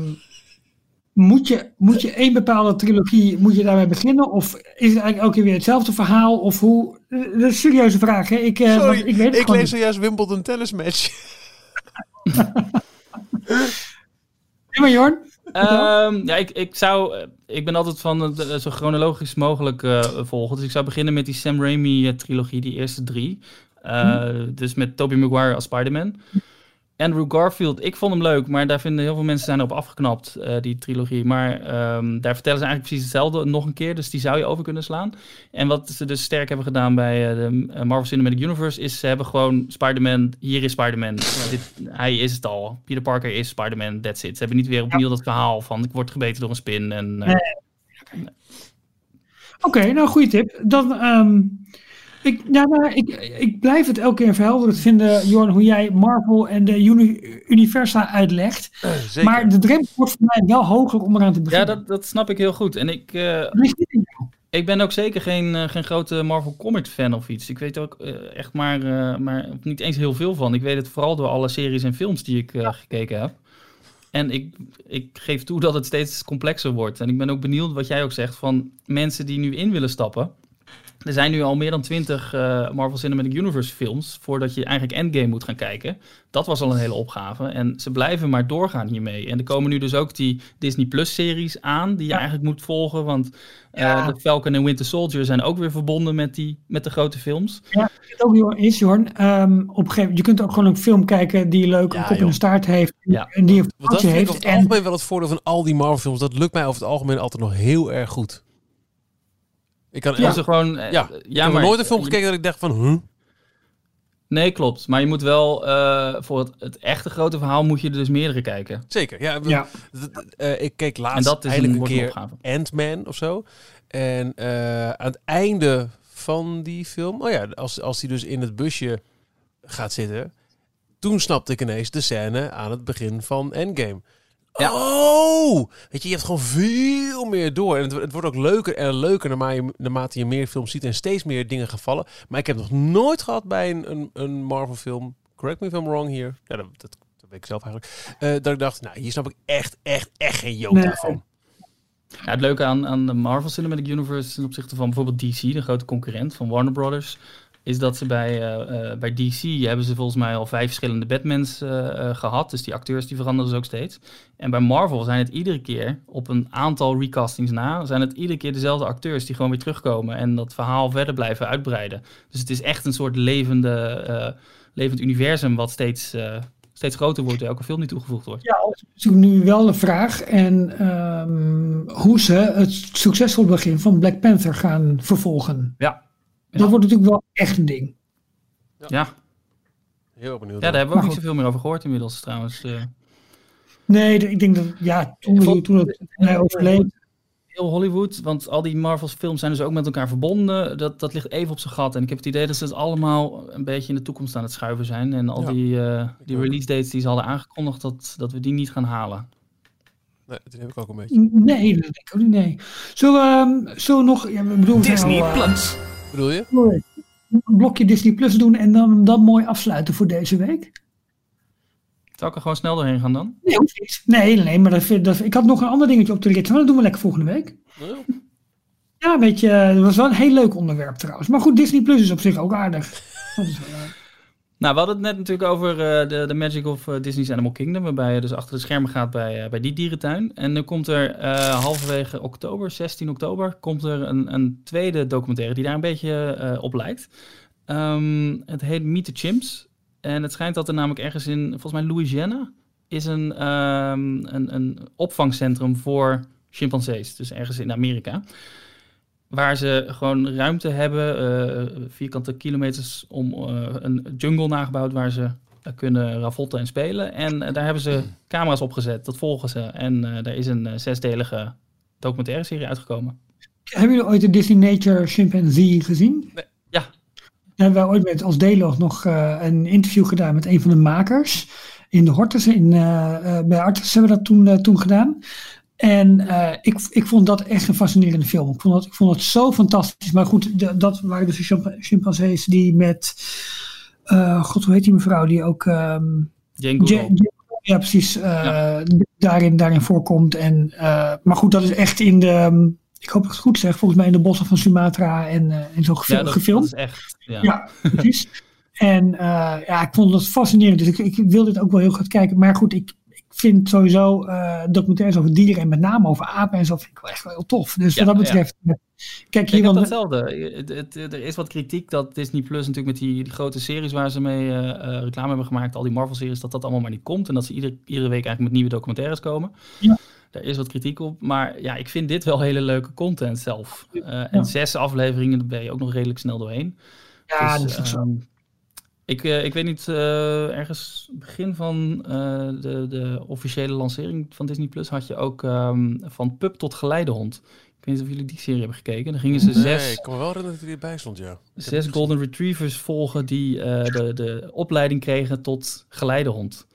moet, je, moet je één bepaalde trilogie, moet je daarmee beginnen? Of is het eigenlijk elke keer weer hetzelfde verhaal? Of hoe? Eh, Dat is een serieuze vraag, hè? Ik, eh, Sorry, ik weet het ik lees niet. zojuist Wimbledon tennis match. Ja, maar Jorn? Ehm, ja, ik, ik zou. eh, Ik ben altijd van het zo chronologisch mogelijk eh, volgen. Dus ik zou beginnen met die Sam Raimi-trilogie, die eerste drie. Eh, Dus met Tobey Maguire als Spider-Man. Andrew Garfield, ik vond hem leuk, maar daar vinden heel veel mensen zijn erop afgeknapt, eh, die trilogie. Maar ehm, daar vertellen ze eigenlijk precies hetzelfde nog een keer, dus die zou je over kunnen slaan. En wat ze dus sterk hebben gedaan bij eh, de eh, Marvel Cinematic Universe, is ze hebben gewoon Spider-Man, hier is Spider-Man. Ja, hij is het al. Peter Parker is Spider-Man, that's it. Ze hebben niet weer opnieuw dat verhaal van, ik word gebeten door een spin. En, eh, Oké, nou, goede tip. Dan, ehm, ik, ja, ik, ik blijf het elke keer verhelderend vinden, Jorn, hoe jij Marvel en de uni- Universa uitlegt. Zeker. Maar de drempel wordt voor mij wel hoger om eraan te ja, beginnen. dat, dat snap ik heel goed. En ik, eh? Ik ben ook zeker geen, eh, geen grote Marvel Comics fan of iets. Ik weet er ook eh, echt maar, eh, maar niet eens heel veel van. Ik weet het vooral door alle series en films die ik eh, gekeken heb. En ik, ik geef toe dat het steeds complexer wordt. En ik ben ook benieuwd wat jij ook zegt van mensen die nu in willen stappen. Er zijn nu al meer dan twintig eh, Marvel Cinematic Universe films voordat je eigenlijk Endgame moet gaan kijken. Dat was al een hele opgave en ze blijven maar doorgaan hiermee. En er komen nu dus ook die Disney Plus series aan die je Ja. eigenlijk moet volgen, want eh, Ja. de Falcon en Winter Soldier zijn ook weer verbonden met, die, met de grote films. Het ook Jorn, is, Jorn, ehm, op een gegeven moment, je kunt ook gewoon een film kijken die leuk Ja, een kop en een staart heeft. Ja. En die een Want dat foutje vind ik heeft. over het En algemeen wel het voordeel van al die Marvel films. Dat lukt mij over het algemeen altijd nog heel erg goed. Ik kan, Ja. gewoon, eh, ja, ja, ik heb nooit een film gekeken dat ik dacht van... Huh? Nee, klopt. Maar je moet wel, eh, voor het, het echte grote verhaal moet je er dus meerdere kijken. Zeker, ja. ja, eh, ik keek En laatst dat is een, eindelijk een keer opgave. Ant-Man of zo. En eh, aan het einde van die film... Oh ja, als, als hij dus in het busje gaat zitten... Toen snapte ik ineens de scène aan het begin van Endgame. Ja. Oh! Weet je, je hebt gewoon veel meer door. En het, het wordt ook leuker en leuker naarmate je, naarmate je meer films ziet en steeds meer dingen gaan vallen. Maar ik heb nog nooit gehad bij een, een, een Marvel film, correct me if I'm wrong hier, ja, dat, dat, dat weet ik zelf eigenlijk, eh, dat ik dacht, nou, hier snap ik echt, echt, echt geen jota Nee. van. Ja, het leuke aan, aan de Marvel Cinematic Universe ten opzichte van bijvoorbeeld DC, de grote concurrent van Warner Brothers, is dat ze bij, eh, eh, bij DC hebben ze volgens mij al vijf verschillende Batmans eh, eh, gehad. Dus die acteurs die veranderen ze ook steeds. En bij Marvel zijn het iedere keer, op een aantal recastings na, zijn het iedere keer dezelfde acteurs die gewoon weer terugkomen en dat verhaal verder blijven uitbreiden. Dus het is echt een soort levende, levend universum wat steeds, steeds groter wordt, elke film die toegevoegd wordt. ja, dat is nu wel de vraag. En ehm, hoe ze het succesvol begin van Black Panther gaan vervolgen. Ja. Ja. Dat wordt natuurlijk wel echt een ding. Ja, Heel benieuwd. ja daar hebben we ook niet zoveel meer over gehoord inmiddels trouwens. eh. Nee, ik denk dat, ja, toen, toen het hij overleed. heel Hollywood, want al die Marvels films zijn dus ook met elkaar verbonden. Dat, dat ligt even op zijn gat. En ik heb het idee dat ze het allemaal een beetje in de toekomst aan het schuiven zijn. En al Ja, die, eh, die release dates die ze hadden aangekondigd, dat, dat we die niet gaan halen. Nee, dat heb ik ook een beetje. Nee, dat denk ik ook niet, nee. Zullen we, ehm, zullen we nog, ja, ik bedoel, Disney eh, Plus. Bedoel je? Sorry. Een blokje Disney Plus doen en dan dat mooi afsluiten voor deze week? Zal ik er gewoon snel doorheen gaan dan? Nee. Nee, nee, maar dat, vind- dat, ik had nog een ander dingetje op de rit, maar dat doen we lekker volgende week. Ja. Ja, weet je, dat was wel een heel leuk onderwerp trouwens. Maar goed, Disney Plus is op zich ook aardig. Dat is, wel, eh, Nou, we hadden het net natuurlijk over eh, de, de Magic of eh, Disney's Animal Kingdom, waarbij je dus achter de schermen gaat bij, eh, bij die dierentuin. En nu komt er halverwege oktober, 16 oktober, komt er een, een tweede documentaire die daar een beetje op lijkt. Ehm, het heet Meet the Chimps. En het schijnt dat er namelijk ergens in, volgens mij Louisiana, is een, ehm, een, een opvangcentrum voor chimpansees. Dus ergens in Amerika. Waar ze gewoon ruimte hebben, eh, vierkante kilometers om eh, een jungle nagebouwd waar ze eh, kunnen ravotten en spelen. En daar hebben ze camera's opgezet, dat volgen ze. En eh daar is een zesdelige documentaire serie uitgekomen. hebben jullie ooit de Disney Nature Chimpanzee gezien? Nee. Ja. Daar hebben wij ooit met als Delog nog eh, een interview gedaan met een van de makers. In de Hortus, in, bij Artis hebben we dat toen, toen gedaan. En eh, ik, ik vond dat echt een fascinerende film. Ik vond dat, ik vond het zo fantastisch. Maar goed, de- dat waren dus de chimpa- chimpansees die met... eh, God, hoe heet die mevrouw? Die ook... Goodall. Ja, precies. eh, Daarin, daarin voorkomt. En, maar goed, dat is echt in de. ehm, Ik hoop dat ik het goed zeg. Volgens mij in de bossen van Sumatra en, en zo gefil- ja, dat, gefilmd. dat is echt. Ja. Ja, precies. En ja, ik vond dat fascinerend. Dus ik, ik wil dit ook wel heel goed kijken. Maar goed, ik vind sowieso eh, documentaires over dieren en met name over apen en zo vind ik wel echt wel heel tof. Dus Ja, wat dat betreft, eh, kijk Ik hier heb dan. datzelfde. Het, het- er is wat kritiek dat Disney Plus natuurlijk met die, die grote series waar ze mee eh, reclame hebben gemaakt, al die Marvel-series, dat dat allemaal maar niet komt. En dat ze iedere, iedere week eigenlijk met nieuwe documentaires komen. Ja. Daar is wat kritiek op. Maar ja, ik vind dit wel hele leuke content zelf. En zes afleveringen, daar ben je ook nog redelijk snel doorheen. Ja, Dus, dat is ook zo. Ik, eh, ik weet niet, eh, ergens begin van eh, de, de officiële lancering van Disney Plus had je ook ehm, van pup tot geleidehond. Ik weet niet of jullie die serie hebben gekeken. Dan gingen ze Nee, zes, ik kan wel herinneren dat hij erbij stond, ja. Ik zes golden retrievers volgen die eh, de, de opleiding kregen tot geleidehond.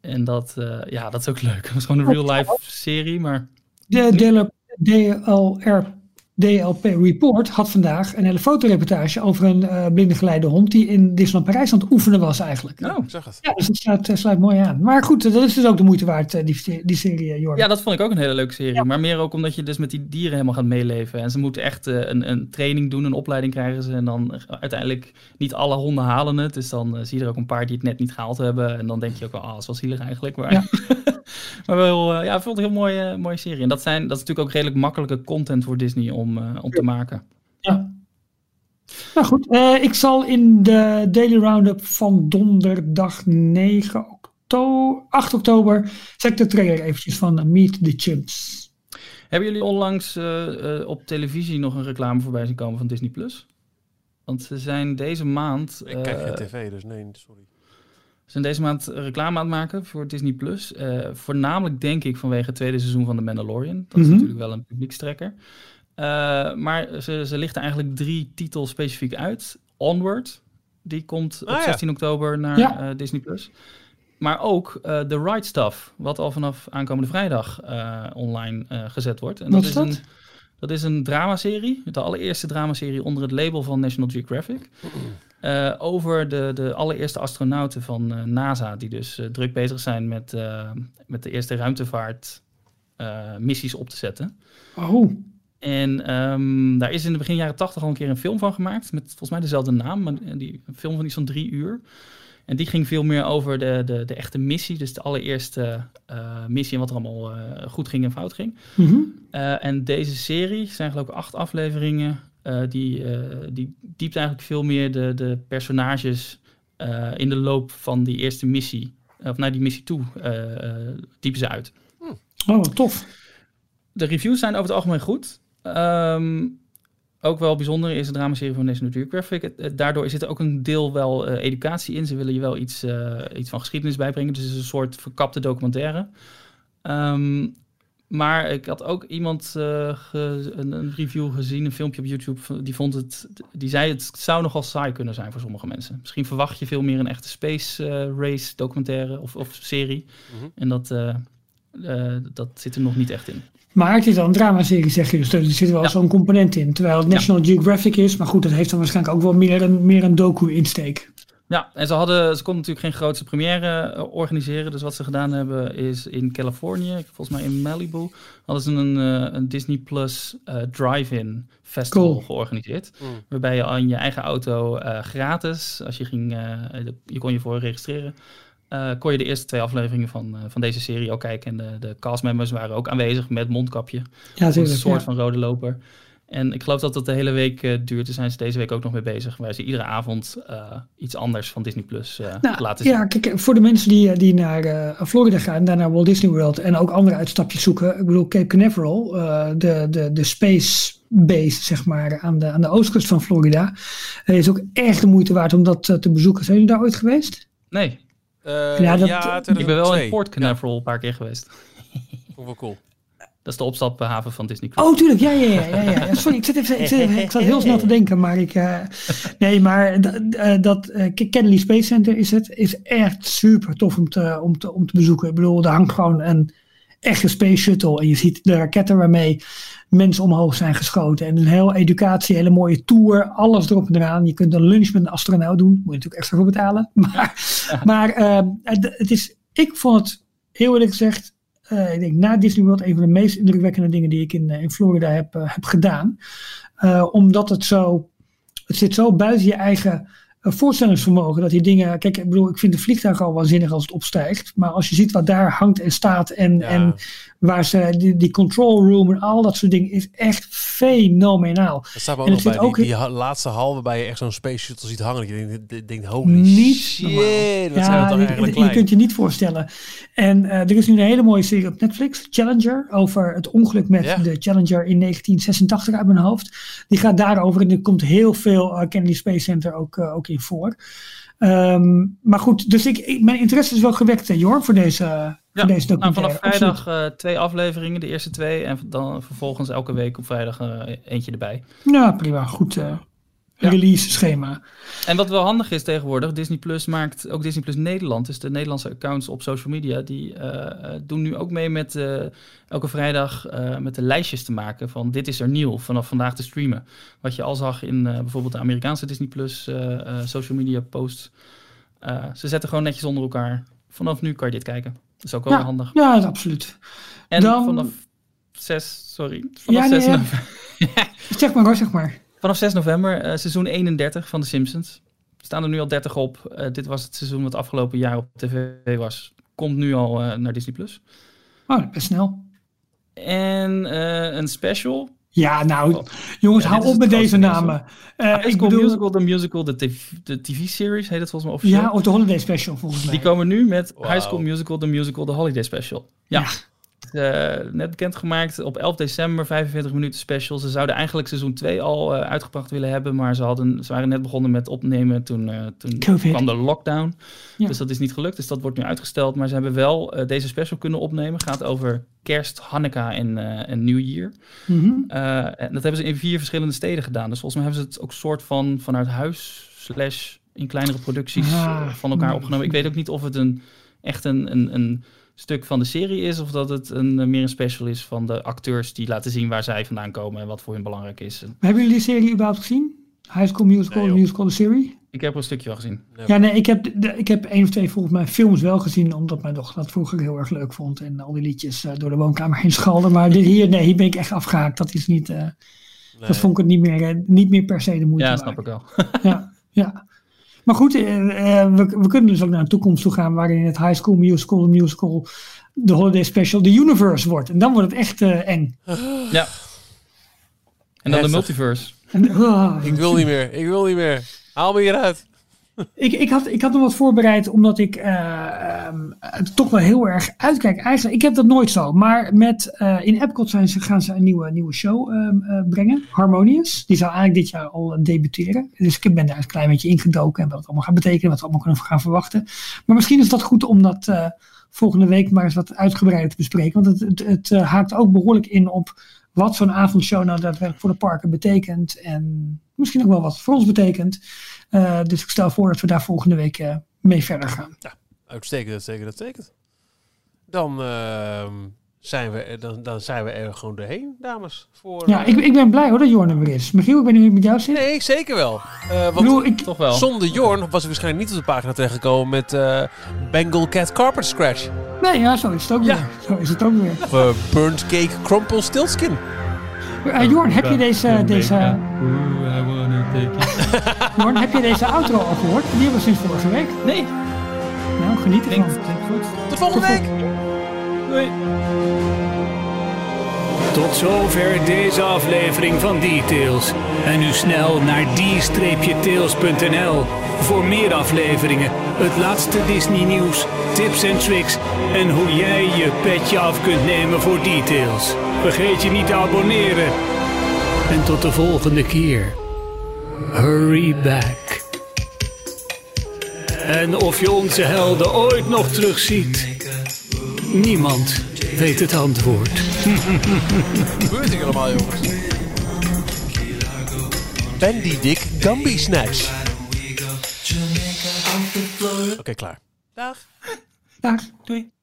En dat, eh, ja, dat is ook leuk. Was gewoon een real-life serie, maar De DLR, DLR DLP Report had vandaag een hele fotoreportage over een eh blinde geleide hond die in Disneyland Parijs aan het oefenen was eigenlijk. Oh. Ik zag het. Ja, dus dat sluit, eh, sluit mooi aan. Maar goed, dat is dus ook de moeite waard, eh, die, die serie, Jordan. Ja, dat vond ik ook een hele leuke serie. Maar meer ook omdat je dus met die dieren helemaal gaat meeleven. En ze moeten echt een, een training doen, een opleiding krijgen ze. En dan uiteindelijk niet alle honden halen het. Dus dan zie je er ook een paar die het net niet gehaald hebben. En dan denk je ook wel, ah, dat is wel zielig eigenlijk. Maar, Ja. maar wel, eh, ja, ik vond het een heel mooie, mooie serie. En dat, zijn, dat is natuurlijk ook redelijk makkelijke content voor Disney om, eh, om te maken. Ja. Nou goed, eh, ik zal in de Daily Roundup van donderdag 9 oktober, 8 oktober, zet ik de trailer eventjes van Meet the Chimps. Hebben jullie onlangs eh, eh, op televisie nog een reclame voorbij zien komen van Disney+. Plus? Want ze zijn deze maand... Ik kijk geen tv, dus nee, sorry. Ze zijn deze maand reclame aan het maken voor Disney+. Plus. Eh, voornamelijk denk ik vanwege het tweede seizoen van The Mandalorian. Dat is Mhm. natuurlijk wel een publiekstrekker. Eh, maar ze, ze lichten eigenlijk drie titels specifiek uit. Onward, die komt op Ah, ja. 16 oktober naar Ja. eh, Disney+. Plus. Maar ook eh The Right Stuff, wat al vanaf aankomende vrijdag eh, online eh, gezet wordt. En Wat is dat? Een, dat is een dramaserie, de allereerste dramaserie onder het label van National Geographic. Eh, over de, de allereerste astronauten van eh, NASA, die dus druk bezig zijn met, eh, met de eerste ruimtevaart eh, missies op te zetten. Oh, En ehm, daar is in de begin jaren tachtig al een keer een film van gemaakt, met volgens mij dezelfde naam, maar die, een film van iets van drie uur. En die ging veel meer over de, de, de echte missie, dus de allereerste eh, missie en wat er allemaal eh, goed ging en fout ging. mhm. Eh, en deze serie zijn geloof ik acht afleveringen. eh, die, eh, die diept eigenlijk veel meer de, de personages eh, in de loop van die eerste missie, of naar die missie toe, eh eh, diepen ze uit. oh tof. De reviews zijn over het algemeen goed. Ehm, ook wel bijzonder is de dramaserie van National Geographic. Daardoor zit er ook een deel wel eh, educatie in. Ze willen je wel iets, eh, iets van geschiedenis bijbrengen. Dus het is een soort verkapte documentaire. Ehm, maar ik had ook iemand eh, ge- een, een review gezien, een filmpje op YouTube. Die, vond het, die zei het zou nogal saai kunnen zijn voor sommige mensen. Misschien verwacht je veel meer een echte space race documentaire of, of serie. Mhm. En dat, eh, dat zit er nog niet echt in. Maar het is wel een dramaserie, zeg je, dus er zit wel Ja. zo'n component in. Terwijl het National Geographic is, maar goed, dat heeft dan waarschijnlijk ook wel meer een, meer een docu-insteek. Ja, en ze, hadden, ze konden natuurlijk geen grootste première eh, organiseren. Dus wat ze gedaan hebben is in Californië, volgens mij in Malibu, hadden ze een, eh, een Disney Plus eh, drive-in festival Cool. georganiseerd. Mm. Waarbij je aan je eigen auto eh, gratis, als je ging, eh, je kon je voor registreren, eh, kon je de eerste twee afleveringen van, eh, van deze serie ook kijken. En de, de castmembers waren ook aanwezig met mondkapje. Ja, een soort ja. van rode loper. En ik geloof dat dat de hele week eh, duurt. Daar zijn ze deze week ook nog mee bezig. Waar ze iedere avond iets anders van Disney Plus Nou, laten zien. ja, kijk, voor de mensen die, die naar Florida gaan, daar naar Walt Disney World en ook andere uitstapjes zoeken. Ik bedoel, Cape Canaveral, de, de, de space base, zeg maar, aan de, aan de oostkust van Florida, is ook echt de moeite waard om dat te bezoeken. Zijn jullie daar ooit geweest? Nee, Eh, Ja, dat- ik ben wel in Port Canaveral een paar keer geweest. Wel cool. Dat is de opstaphaven van Disney Cruise. Oh, tuurlijk, ja, ja, ja. ja, ja. Sorry, ik zat, even, ik, zat even- ik zat heel snel te denken, maar ik... eh, nee, maar eh, dat eh, Kennedy Space Center is het, is echt super tof om te, om, te, om te bezoeken. Ik bedoel, er hangt gewoon een echte space shuttle en je ziet de raketten waarmee mensen omhoog zijn geschoten. En een hele educatie, hele mooie tour, alles erop en eraan. Je kunt een lunch met een astronaut doen, moet je natuurlijk extra voor betalen. Maar, maar eh, het, is, ik vond het, heel eerlijk gezegd, eh, ik denk na Disney World een van de meest indrukwekkende dingen die ik in, eh, in Florida heb, eh, heb gedaan. Omdat het zo, het zit zo buiten je eigen voorstellingsvermogen. Dat die dingen, kijk, ik bedoel, ik vind de vliegtuig al waanzinnig als het opstijgt. Maar als je ziet wat daar hangt en staat en, Ja. en waar ze, die, die control room en al dat soort dingen is echt fenomenaal. Dat staat me ook nog bij, die, ook die ha- laatste hal waarbij je echt zo'n space shuttle ziet hangen. Dat je denkt, denkt holy Niet shit, normaal. wat zijn toch je, eigenlijk je kunt je niet voorstellen. En eh, er is nu een hele mooie serie op Netflix, Challenger, over het ongeluk met Ja. de Challenger in 1986 uit mijn hoofd. Die gaat daarover en er komt heel veel eh, Kennedy Space Center ook, eh, ook in voor. Ehm, maar goed, dus ik, ik- mijn interesse is wel gewekt, eh, Jor, voor deze, voor deze Nou, documentaire. vanaf vrijdag eh, twee afleveringen, de eerste twee. En dan vervolgens elke week op vrijdag eh, eentje erbij. Ja, prima. Goed. Release schema. En wat wel handig is tegenwoordig, Disney Plus maakt ook Disney Plus Nederland, dus de Nederlandse accounts op social media, die eh, doen nu ook mee met eh, elke vrijdag eh, met de lijstjes te maken van dit is er nieuw vanaf vandaag te streamen. Wat je al zag in bijvoorbeeld de Amerikaanse Disney Plus social media posts. Ze zetten gewoon netjes onder elkaar. Vanaf nu kan je dit kijken. Dat is ook wel Ja. handig. Ja, dat absoluut. En Dan- vanaf 6, sorry, vanaf Ja, nee, 6 ja. november. Zeg maar hoor, zeg maar. Vanaf 6 november, eh, seizoen 31 van The Simpsons. Er staan er nu al 30 op. Eh, dit was het seizoen wat afgelopen jaar op tv was. Komt nu al eh, naar Disney+. Plus. Oh, best snel. En eh, een special. Ja, nou, Oh. jongens, Ja, hou op met deze namen. Eh, High ik School bedoel, Musical, de musical, de tv- de TV-series heet het volgens mij officieel. ja, of de Holiday Special volgens mij. Die komen nu met. High School Musical, de musical, de Holiday Special. Ja. Eh, net bekendgemaakt op 11 december, 45 minuten special. Ze zouden eigenlijk seizoen 2 al eh, uitgebracht willen hebben, maar ze, hadden, ze waren net begonnen met opnemen toen, eh, toen Covid. kwam de lockdown. Ja. Dus dat is niet gelukt, dus dat wordt nu uitgesteld. Maar ze hebben wel deze special kunnen opnemen. Gaat over kerst, Hanukkah en, en New Year. Mhm. En dat hebben ze in vier verschillende steden gedaan. Dus volgens mij hebben ze het ook soort van vanuit huis slash in kleinere producties Ah. van elkaar opgenomen. Ik weet ook niet of het een echt een, een, een stuk van de serie is of dat het een, eh, meer een special is van de acteurs die laten zien waar zij vandaan komen en wat voor hun belangrijk is. En Hebben jullie die serie überhaupt gezien? High School Musical, Nee, musical, de serie? ik heb er een stukje al gezien. Ja, nee, ik heb, de, ik heb één of twee volgens mij films wel gezien, omdat mijn dochter dat vroeger heel erg leuk vond. En al die liedjes eh, door de woonkamer heen schalden. Maar dit hier, nee, hier ben ik echt afgehaakt. Dat is niet, eh, dat vond ik het niet meer, niet meer per se de moeite Ja, waard. snap ik wel. Ja, ja. Maar goed, eh, eh, we, we kunnen dus ook naar een toekomst toe gaan waarin het High School Musical, de musical, de Holiday Special, de Universe wordt. En dan wordt het echt eh, eng. Ja. En dan de multiverse. En, ah, Ik wil niet meer. Ik wil niet meer. Haal me hieruit. Ik, ik, had, ik had nog wat voorbereid, omdat ik het toch wel heel erg uitkijk. Eigenlijk, ik heb dat nooit zo. Maar met, eh, in Epcot zijn ze, gaan ze een nieuwe, nieuwe show ehm, eh, brengen. Harmonious. Die zou eigenlijk dit jaar al debuteren. Dus ik ben daar een klein beetje ingedoken. En wat het allemaal gaat betekenen. Wat we allemaal kunnen gaan verwachten. Maar misschien is dat goed om dat volgende week maar eens wat uitgebreider te bespreken. Want het, het, haakt ook behoorlijk in op wat zo'n avondshow nou daadwerkelijk voor de parken betekent. En misschien ook wel wat voor ons betekent. Eh, dus ik stel voor dat we daar volgende week eh, mee verder gaan. Uitstekend, uitstekend, uitstekend. Dan, ehm, zijn we, dan, dan zijn we er gewoon doorheen, dames. Voor, Ja, eh, ik, ik ben blij hoor dat Jorn er weer is. Michiel, ik hoe het met jou zit. Nee, zeker wel. Eh, ik want bedoel, ik, Toch wel. zonder Jorn was ik waarschijnlijk niet op de pagina terechtgekomen met eh, Bengal Cat Carpet Scratch. nee, ja, zo is het ook Ja. weer. Zo is het ook weer. Of Burnt Cake Crumple Stiltskin. Eh, Jorn, heb je deze, deze, Jorn, heb je deze outro al gehoord? Die hebben we sinds vorige week. Nee, Nou, geniet ervan. klinkt, klinkt goed. Tot volgende week! Doei. Tot zover deze aflevering van Details. En nu snel naar d-tails.nl voor meer afleveringen, het laatste Disney nieuws, tips en tricks en hoe jij je petje af kunt nemen voor Details. Vergeet je niet te abonneren. En tot de volgende keer. Hurry back. En of je onze helden ooit nog terugziet, niemand weet het antwoord. gebeurt hier allemaal, jongens? Bandy Dick Gumby Snatch. Oké, klaar. Dag. Dag, doei.